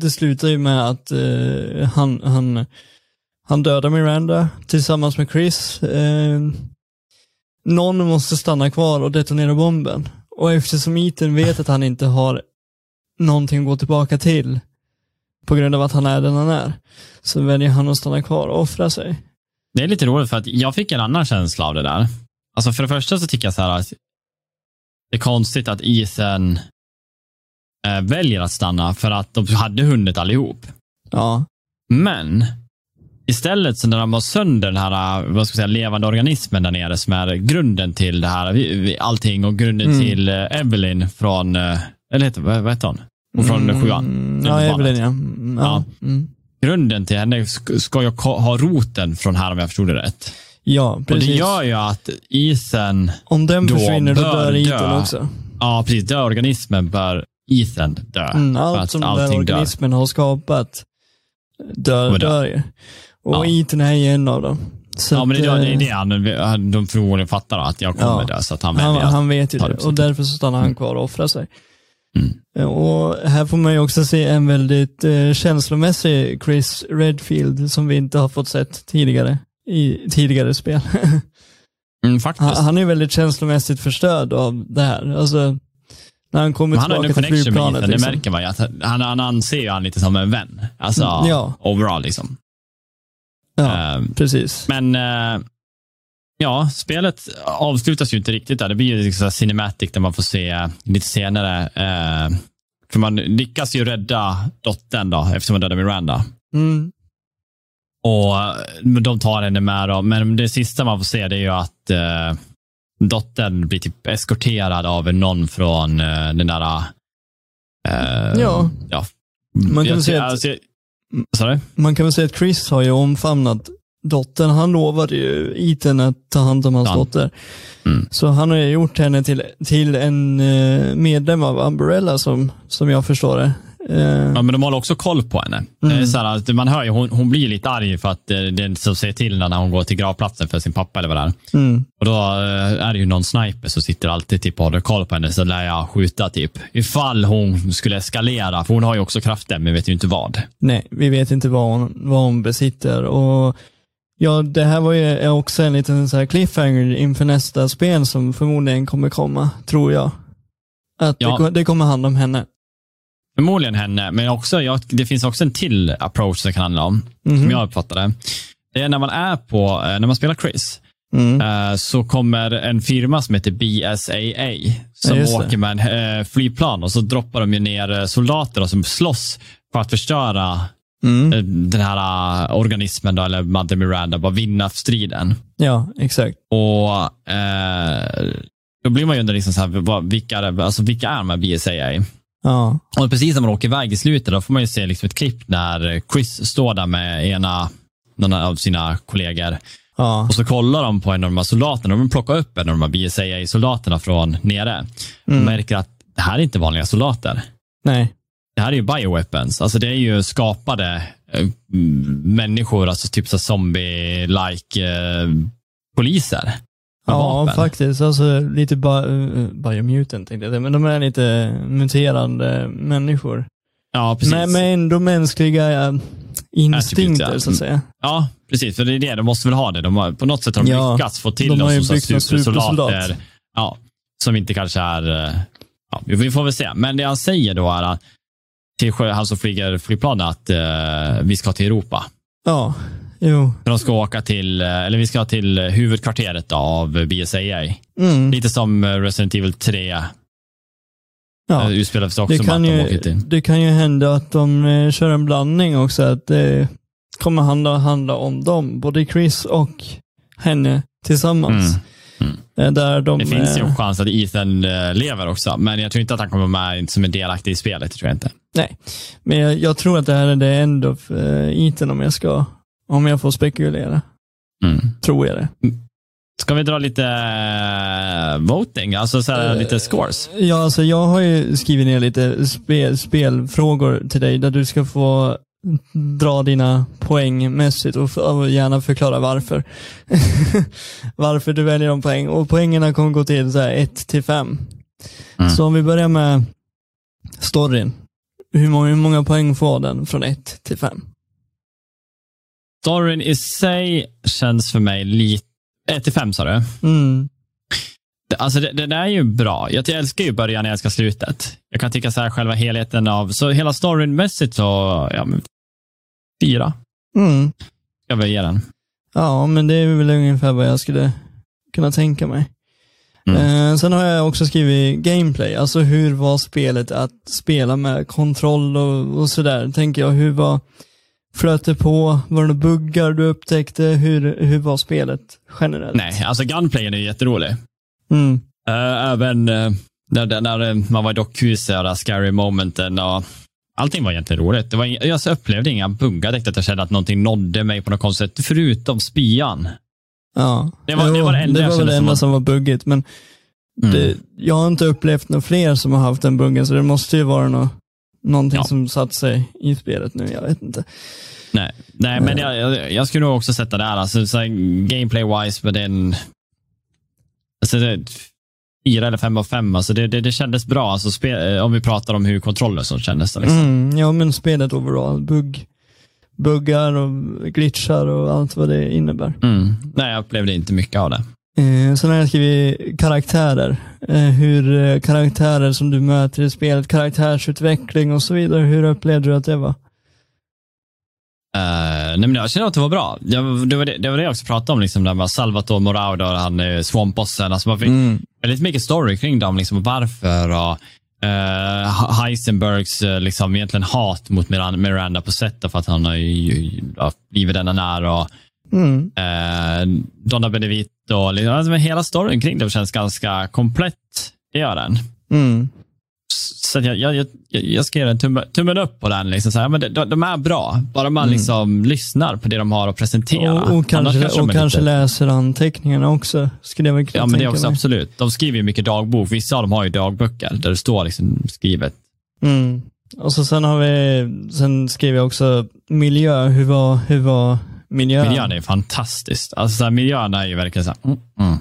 Det slutar ju med att eh, han, han, han dödar Miranda tillsammans med Chris. Eh, någon måste stanna kvar och detonera bomben. Och eftersom Ethan vet att han inte har någonting att gå tillbaka till på grund av att han är den han är, så väljer han att stanna kvar och offra sig. Det är lite roligt för att jag fick en annan känsla av det där. Alltså för det första så tycker jag så här att det är konstigt att isen eh, väljer att stanna för att de hade hunnit allihop. Ja, Men istället så när de har sönder den här vad ska jag säga, levande organismen där nere som är grunden till det här, allting och grunden Mm. till eh, Evelyn från, eh, eller heter, vad, vad heter hon? Hon från Mm, sjuan. Ja. Evelyn ja. Mm, ja. Mm. Grunden till henne sk- ska ko- ha roten från här om jag förstod det rätt. Ja, Och precis. det gör ju att isen, Om den då försvinner då dör dö. Ethan också. ja precis, dör organismen bör isen dö. Mm, allt som den allting dör. organismen har skapat dör, dör ju. Och Ja. Ethan är ju en av dem. Så Ja, men det, det är eh, det han, de förmodligen fattar att jag kommer Ja. dö, så att han han, väljer att han vet ju det och därför så stannar han Mm. kvar och offrar sig. Mm. Eh, Och här får man ju också se en väldigt eh, känslomässig Chris Redfield som vi inte har fått sett tidigare i tidigare spel. Mm, han, han är väldigt känslomässigt förstörd av det här. Alltså, när han kommer Men han har tillbaka en till connection med flygplanet. Ethan, det liksom. märker man ju. Att han, han anser ju han lite som en vän. Alltså, Mm, ja. overall liksom. Ja, Ehm, precis. men, eh, ja, spelet avslutas ju inte riktigt där. Det blir ju liksom cinematic där man får se lite senare. Eh, för man lyckas ju rädda dottern då, eftersom man dödar Miranda. Mm. Och eh, de tar henne med då. Men det sista man får se det är ju att eh, dottern blir typ eskorterad av någon från eh, den där... Eh, Ja. ja. Man kan Jag- säga att- alltså, du? Man kan väl säga att Chris har ju omfamnat dottern. Han lovade ju Ethan att ta hand om hans Ja. dotter. Mm. Så han har ju gjort henne till, till en eh, medlem av Umbrella som, som jag förstår det. Eh, Ja, men de håller också koll på henne. Mm. så här, att man hör ju, hon, hon blir lite arg för att det som säger till när hon går till gravplatsen för sin pappa eller vad det är. mm, Och då eh, är det ju någon sniper som sitter alltid typ och håller koll på henne, så lär jag skjuta typ. Ifall hon skulle eskalera, för hon har ju också krafter, men vet ju inte vad. nej, vi vet inte vad hon, vad hon besitter. Och ja, det här var ju också en liten så här cliffhanger inför nästa spel som förmodligen kommer komma, tror jag. Att Ja. det, det kommer handla om henne. Förmodligen henne, men också, ja, det finns också en till approach som det kan handla om, Mhm. som jag uppfattar det. det är när man är på, eh, när man spelar Chris, Mm. eh, så kommer en firma som heter BSAA som Ja, åker med en eh, flygplan och så droppar de ju ner soldater som slåss för att förstöra Mm. den här organismen, då, eller Mother Miranda, bara vinna striden. Ja, exakt. Och eh, Då blir man ju undra, liksom så här, vilka, alltså, vilka är de här BSAA? Ja. Och precis när man åker iväg i slutet, då får man ju se liksom ett klipp när Chris står där med ena någon av sina kollegor Ja. och så kollar de på en av de här soldaterna. De plockar upp en av de här BSAA-soldaterna från nere Mm. märker att det här är inte vanliga soldater. Nej. Det här är ju bioweapons. Alltså det är ju skapade eh, människor, alltså typ så zombie-like eh, poliser. Med Ja, vapen. faktiskt. Alltså lite uh, biomutant tänkte jag men de är lite muterande människor. Ja, precis. Men, med ändå mänskliga uh, instinkter, ja. så att säga. Ja, precis. För det är det, de måste väl ha det. De har, på något sätt har de Ja, lyckats få till de ju som supersoldater. supersoldat. Ja, som inte kanske är... eh, Ja, vi får väl se. Men det han säger då är att till han som flyger flygplanet att eh, vi ska till Europa. Ja, jo. För de ska åka till, eh, eller vi ska till huvudkvarteret då, av BSAA. Mm. Lite som eh, Resident Evil 3 Ja. utspelar sig också Det kan, ju, det kan ju hända att de eh, kör en blandning också, att det kommer handla, handla om dem, både Chris och henne tillsammans. Mm. Eh, Där de, Det finns ju eh, en chans att Ethan eh, lever också, men jag tror inte att han kommer med som en delaktig i spelet. Tror jag inte. Nej, men jag, jag tror att det här är det end of Iten om jag ska, om jag får spekulera. Mm. Tror jag det. Ska vi dra lite eh, voting, alltså så här, Eh, lite scores? Ja, alltså jag har ju skrivit ner lite spel, spelfrågor till dig där du ska få dra dina poäng mässigt och, och gärna förklara varför. varför du väljer de poäng. Och poängerna kommer gå till så här 1 till 5. Mm. Så om vi börjar med storyn. Hur många, hur många poäng får den från 1 till 5? Storyn i sig känns för mig lite... 1 till 5 sa du? Mm. Alltså det, den är ju bra. Jag älskar ju början, jag älskar slutet. Jag kan tycka så här själva helheten av, så hela storynmässigt så, ja men, fyra Mm. jag väl ge den. Ja, men det är väl ungefär vad jag skulle kunna tänka mig. Mm. Eh, sen har jag också skrivit gameplay, alltså hur var spelet att spela med kontroll och, och sådär. Tänker jag, hur var, flöt det på, var det några buggar du upptäckte, hur, hur var spelet generellt? Nej, alltså gunplayen är jätterolig. Mm. Eh, även eh, när, när, man var i dockhuset och där scary momenten och allting var egentligen roligt. Det var, jag upplevde inga buggar direkt att jag kände att någonting nådde mig på något konstigt sätt, förutom spyan. Ja, Det var- det var det enda det jag var kände det som enda var- som var buggigt, men Mm. det, jag har inte upplevt några fler som har haft den buggen, så det måste ju vara nå någonting Ja. som satt sig i spelet nu, jag vet inte. Nej, nej men jag, jag, jag skulle nog också sätta där, alltså, så här, gameplay-wise, med den... Alltså, det, fyra eller fem av fem, alltså, det, det, det kändes bra. Alltså, spe, eh, om vi pratar om hur kontrollen som kändes. det, Liksom. Mm, ja, men spelet overall, bugg, buggar och glitchar och allt vad det innebär. Mm. Nej, jag upplevde inte mycket av det. Eh, sen har jag skrivit karaktärer. Eh, hur eh, karaktärer som du möter i spelet, karaktärsutveckling och så vidare. Hur upplevde du att det var? Uh, nej, men jag känner att det var bra. Jag, det, var det, det var det jag också pratade om, liksom, där med Salvatore Moraudo och han uh, swampbossen. Alltså, man fick väldigt mycket story kring dem, liksom, och varför. Och, uh, Heisenbergs uh, liksom, egentligen hat mot Miranda, på sätt för att han har ju, ja, blivit den han är. Och, Mm. uh, Donna Benevito. och Liksom, hela storyn kring det känns ganska komplett. Det gör den. Mm. Så jag, jag, jag, jag ska ge en tumme, tummen upp på den. Liksom, så här, men de, de är bra, bara man liksom lyssnar på det de har att presentera. Och, och kanske, de och kanske lite- läser anteckningarna också, skulle jag Ja, men det också mig. absolut. De skriver ju mycket dagbok. Vissa av dem har ju dagböcker där det står liksom skrivet. Mm. Och så sen har vi, sen skrev jag också miljö, hur var, hur var miljön? Miljön är fantastiskt. Alltså, här, miljön är ju verkligen så här, mm, mm.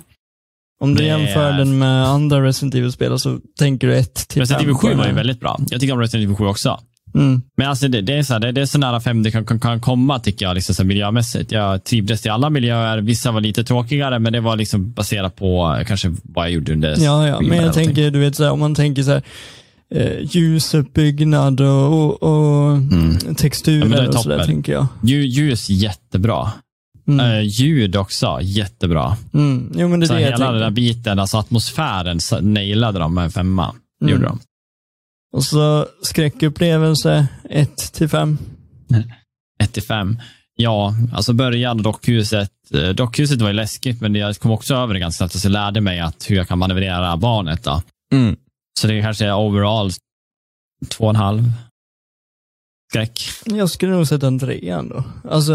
Om du det jämför är- den med andra Resident Evil-spel så tänker du ett till Resident Evil på 7 den var ju väldigt bra. Jag tycker om Resident Evil 7 också. Mm. Men alltså det, det, är så här, det, det är så nära fem det kan, kan, kan komma, tycker jag, liksom så miljömässigt. Jag trivdes i alla miljöer. Vissa var lite tråkigare, men det var liksom baserat på eh, kanske vad jag gjorde under Ja, ja, men jag tänker, du vet, så här, om man tänker så här, eh, ljusuppbyggnad och, och, och Mm. Ja, texturer är och sådär, tänker jag. Lju- Ljus jättebra. Mm. Eh, ljud också, jättebra. Mm. Jo, men det är Så det jag hela den där biten, alltså atmosfären, så nailade de med en femma. Mm. Gjorde de. Och så skräckupplevelse 1 till 5. 1 till 5. Ja, alltså början, dockhuset. Eh, Dockhuset var ju läskigt, men jag kom också över det ganska snabbt. Så jag lärde mig att hur jag kan manövrera barnet. Då. Mm. Så det kanske är overall två och en halv skräck. Jag skulle nog sätta en trea ändå. Alltså,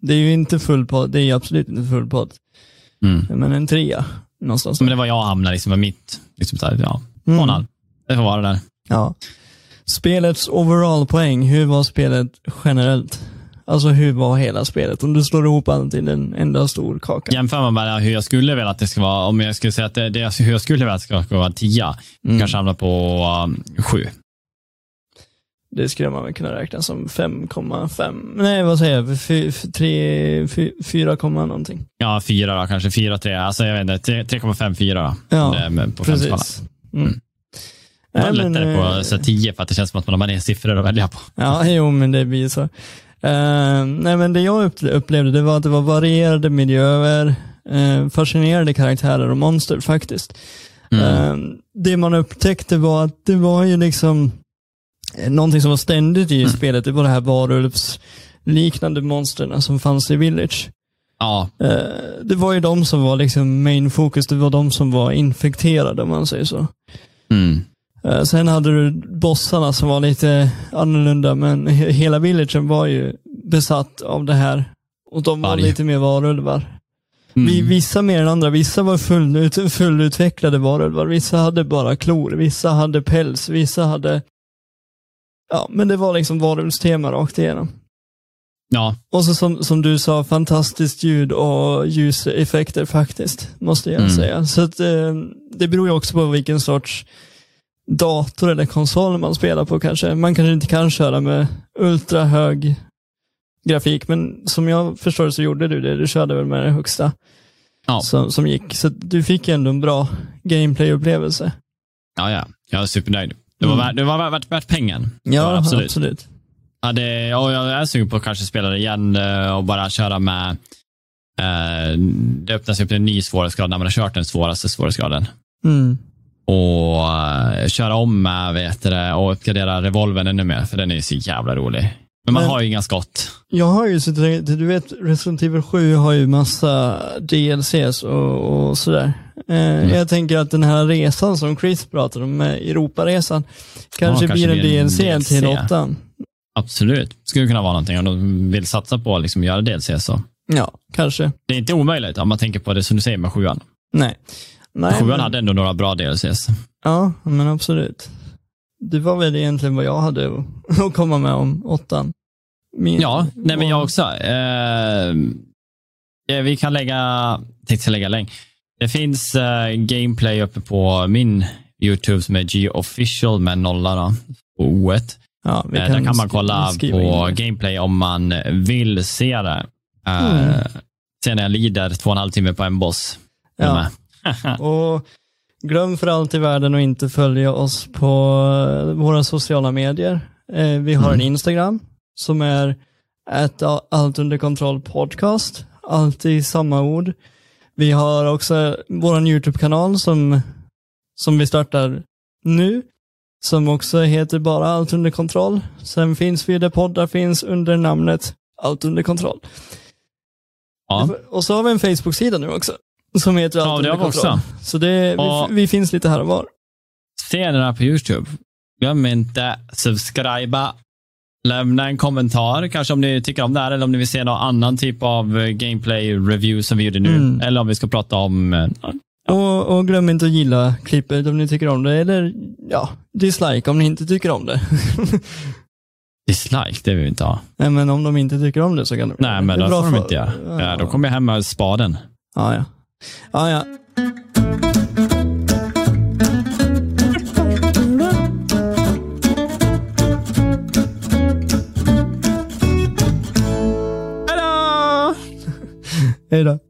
det är ju inte full podd, det är ju absolut inte full podd. Mm. Men en trea någonstans. Men det var jag hamnade liksom med mitt, liksom här, ja, två och en Mm. halv. Det får vara där. Ja. Spelets overall-poäng, hur var spelet generellt? Alltså hur var hela spelet? Om du slår ihop allt till en enda stor kaka. Jämför man med hur jag skulle vilja att det ska vara, om jag skulle säga att det, det hur jag skulle vilja att det ska, vara tia, Mm. kanske hamna på um, sju. Det skulle man väl kunna räkna som 5,5. Nej, vad säger jag? Fy- f- tre- fy- 4, komma någonting. Ja, fyra då, kanske fyra, tre. Alltså jag vet inte, tre- 3,5, fyra då. Ja, Eh, på. Precis. Mm. Mm. Det var Nej, men, lättare på eh, så här, tio för att det känns som att man har mer siffror att välja på. Ja, jo, men det blir så. Eh, nej, men det jag upple- upplevde det var att det var varierade miljöer, uh, fascinerande karaktärer och monster faktiskt. Mm. Eh, det man upptäckte var att det var ju liksom någonting som var ständigt i Mm. spelet. Det var det här varulvsliknande monsterna som fanns i Village. Ja, det var ju de som var liksom main focus. Det var de som var infekterade om man säger så. mm. Eh, Sen hade du bossarna som var lite annorlunda, men he- hela villagen var ju besatt av det här. Och de var Varg. lite mer varulvar. Mm. Vi, vissa mer än andra. Vissa var fullut, fullutvecklade varulvar. Vissa hade bara klor. Vissa hade päls. Vissa hade... Ja, men det var liksom varulvstema rakt igenom. Ja, Och så som, som du sa, fantastiskt ljud och ljuseffekter faktiskt, måste jag Mm. säga. Så att, eh, det beror ju också på vilken sorts dator eller konsol man spelar på kanske. Man kanske inte kan köra med ultra hög grafik, men som jag förstår så gjorde du det. Du körde väl med det högsta Ja. som, som gick. Så du fick ändå en bra gameplay-upplevelse. ja, ja. Jag är supernöjd. Det var, Mm. värt, det var värt, värt pengen. Ja, absolut. absolut. Ja, det, ja, jag är sugen på att kanske spela det igen eh, och bara köra med eh, det öppnas upp en ny svårighetsgrad när man har kört den svåraste svårighetsgraden. Mm. Och eh, köra om med vet du, och uppgradera revolven ännu mer, för den är ju så jävla rolig. Men man Men- har ju inga skott. Jag har ju suttit, du vet Resident Evil 7 har ju massa DLCs och, och sådär. Eh, Jag tänker att den här resan som Chris pratade om, med Europaresan, kanske, blir en blir en DLC, DLC. till åttan. Absolut. Skulle kunna vara någonting om de vill satsa på att liksom göra DLC så. Ja, kanske. Det är inte omöjligt om man tänker på det som du säger med sjuan. Nej. Nej Sjuan men, hade ändå några bra DLCs. Ja, men absolut. Det var väl egentligen vad jag hade att, komma med om åttan. Min, Ja, nej men jag också. Eh, eh, vi kan lägga, tänkte lägga länk. Det finns eh, gameplay uppe på min YouTube som är G-official med nolla då, på o Ja, eh, Där kan man kolla på in gameplay om man vill se det. Eh, Mm. Se när jag lider två och en halv timme på en boss. Ja. Och glöm för allt i världen att inte följa oss på eh, våra sociala medier. Eh, vi har en Mm. Instagram som är ett allt under kontroll podcast. Alltid samma ord. Vi har också vår YouTube-kanal som, som vi startar nu. Som också heter bara allt under kontroll. Sen finns vi där poddar finns under namnet allt under kontroll. Ja. Och så har vi en Facebook-sida nu också. Som heter allt Ja, det har vi också. Så det, Och- vi, vi finns lite här och var. Se den här på YouTube. Glöm inte subscriba. Lämna en kommentar, kanske om ni tycker om det här eller om ni vill se någon annan typ av eh, gameplay-review som vi gjorde nu. Mm. Eller om vi ska prata om... eh, Och, och glöm inte att gilla klippet om ni tycker om det. Eller ja, dislike om ni inte tycker om det. dislike, det vill vi inte ha. Nej, men om de inte tycker om det så kan de Nej, men det får de inte göra. Ja, då kommer jag hem med spaden. Ja, ja. Ja, ja. Hej då.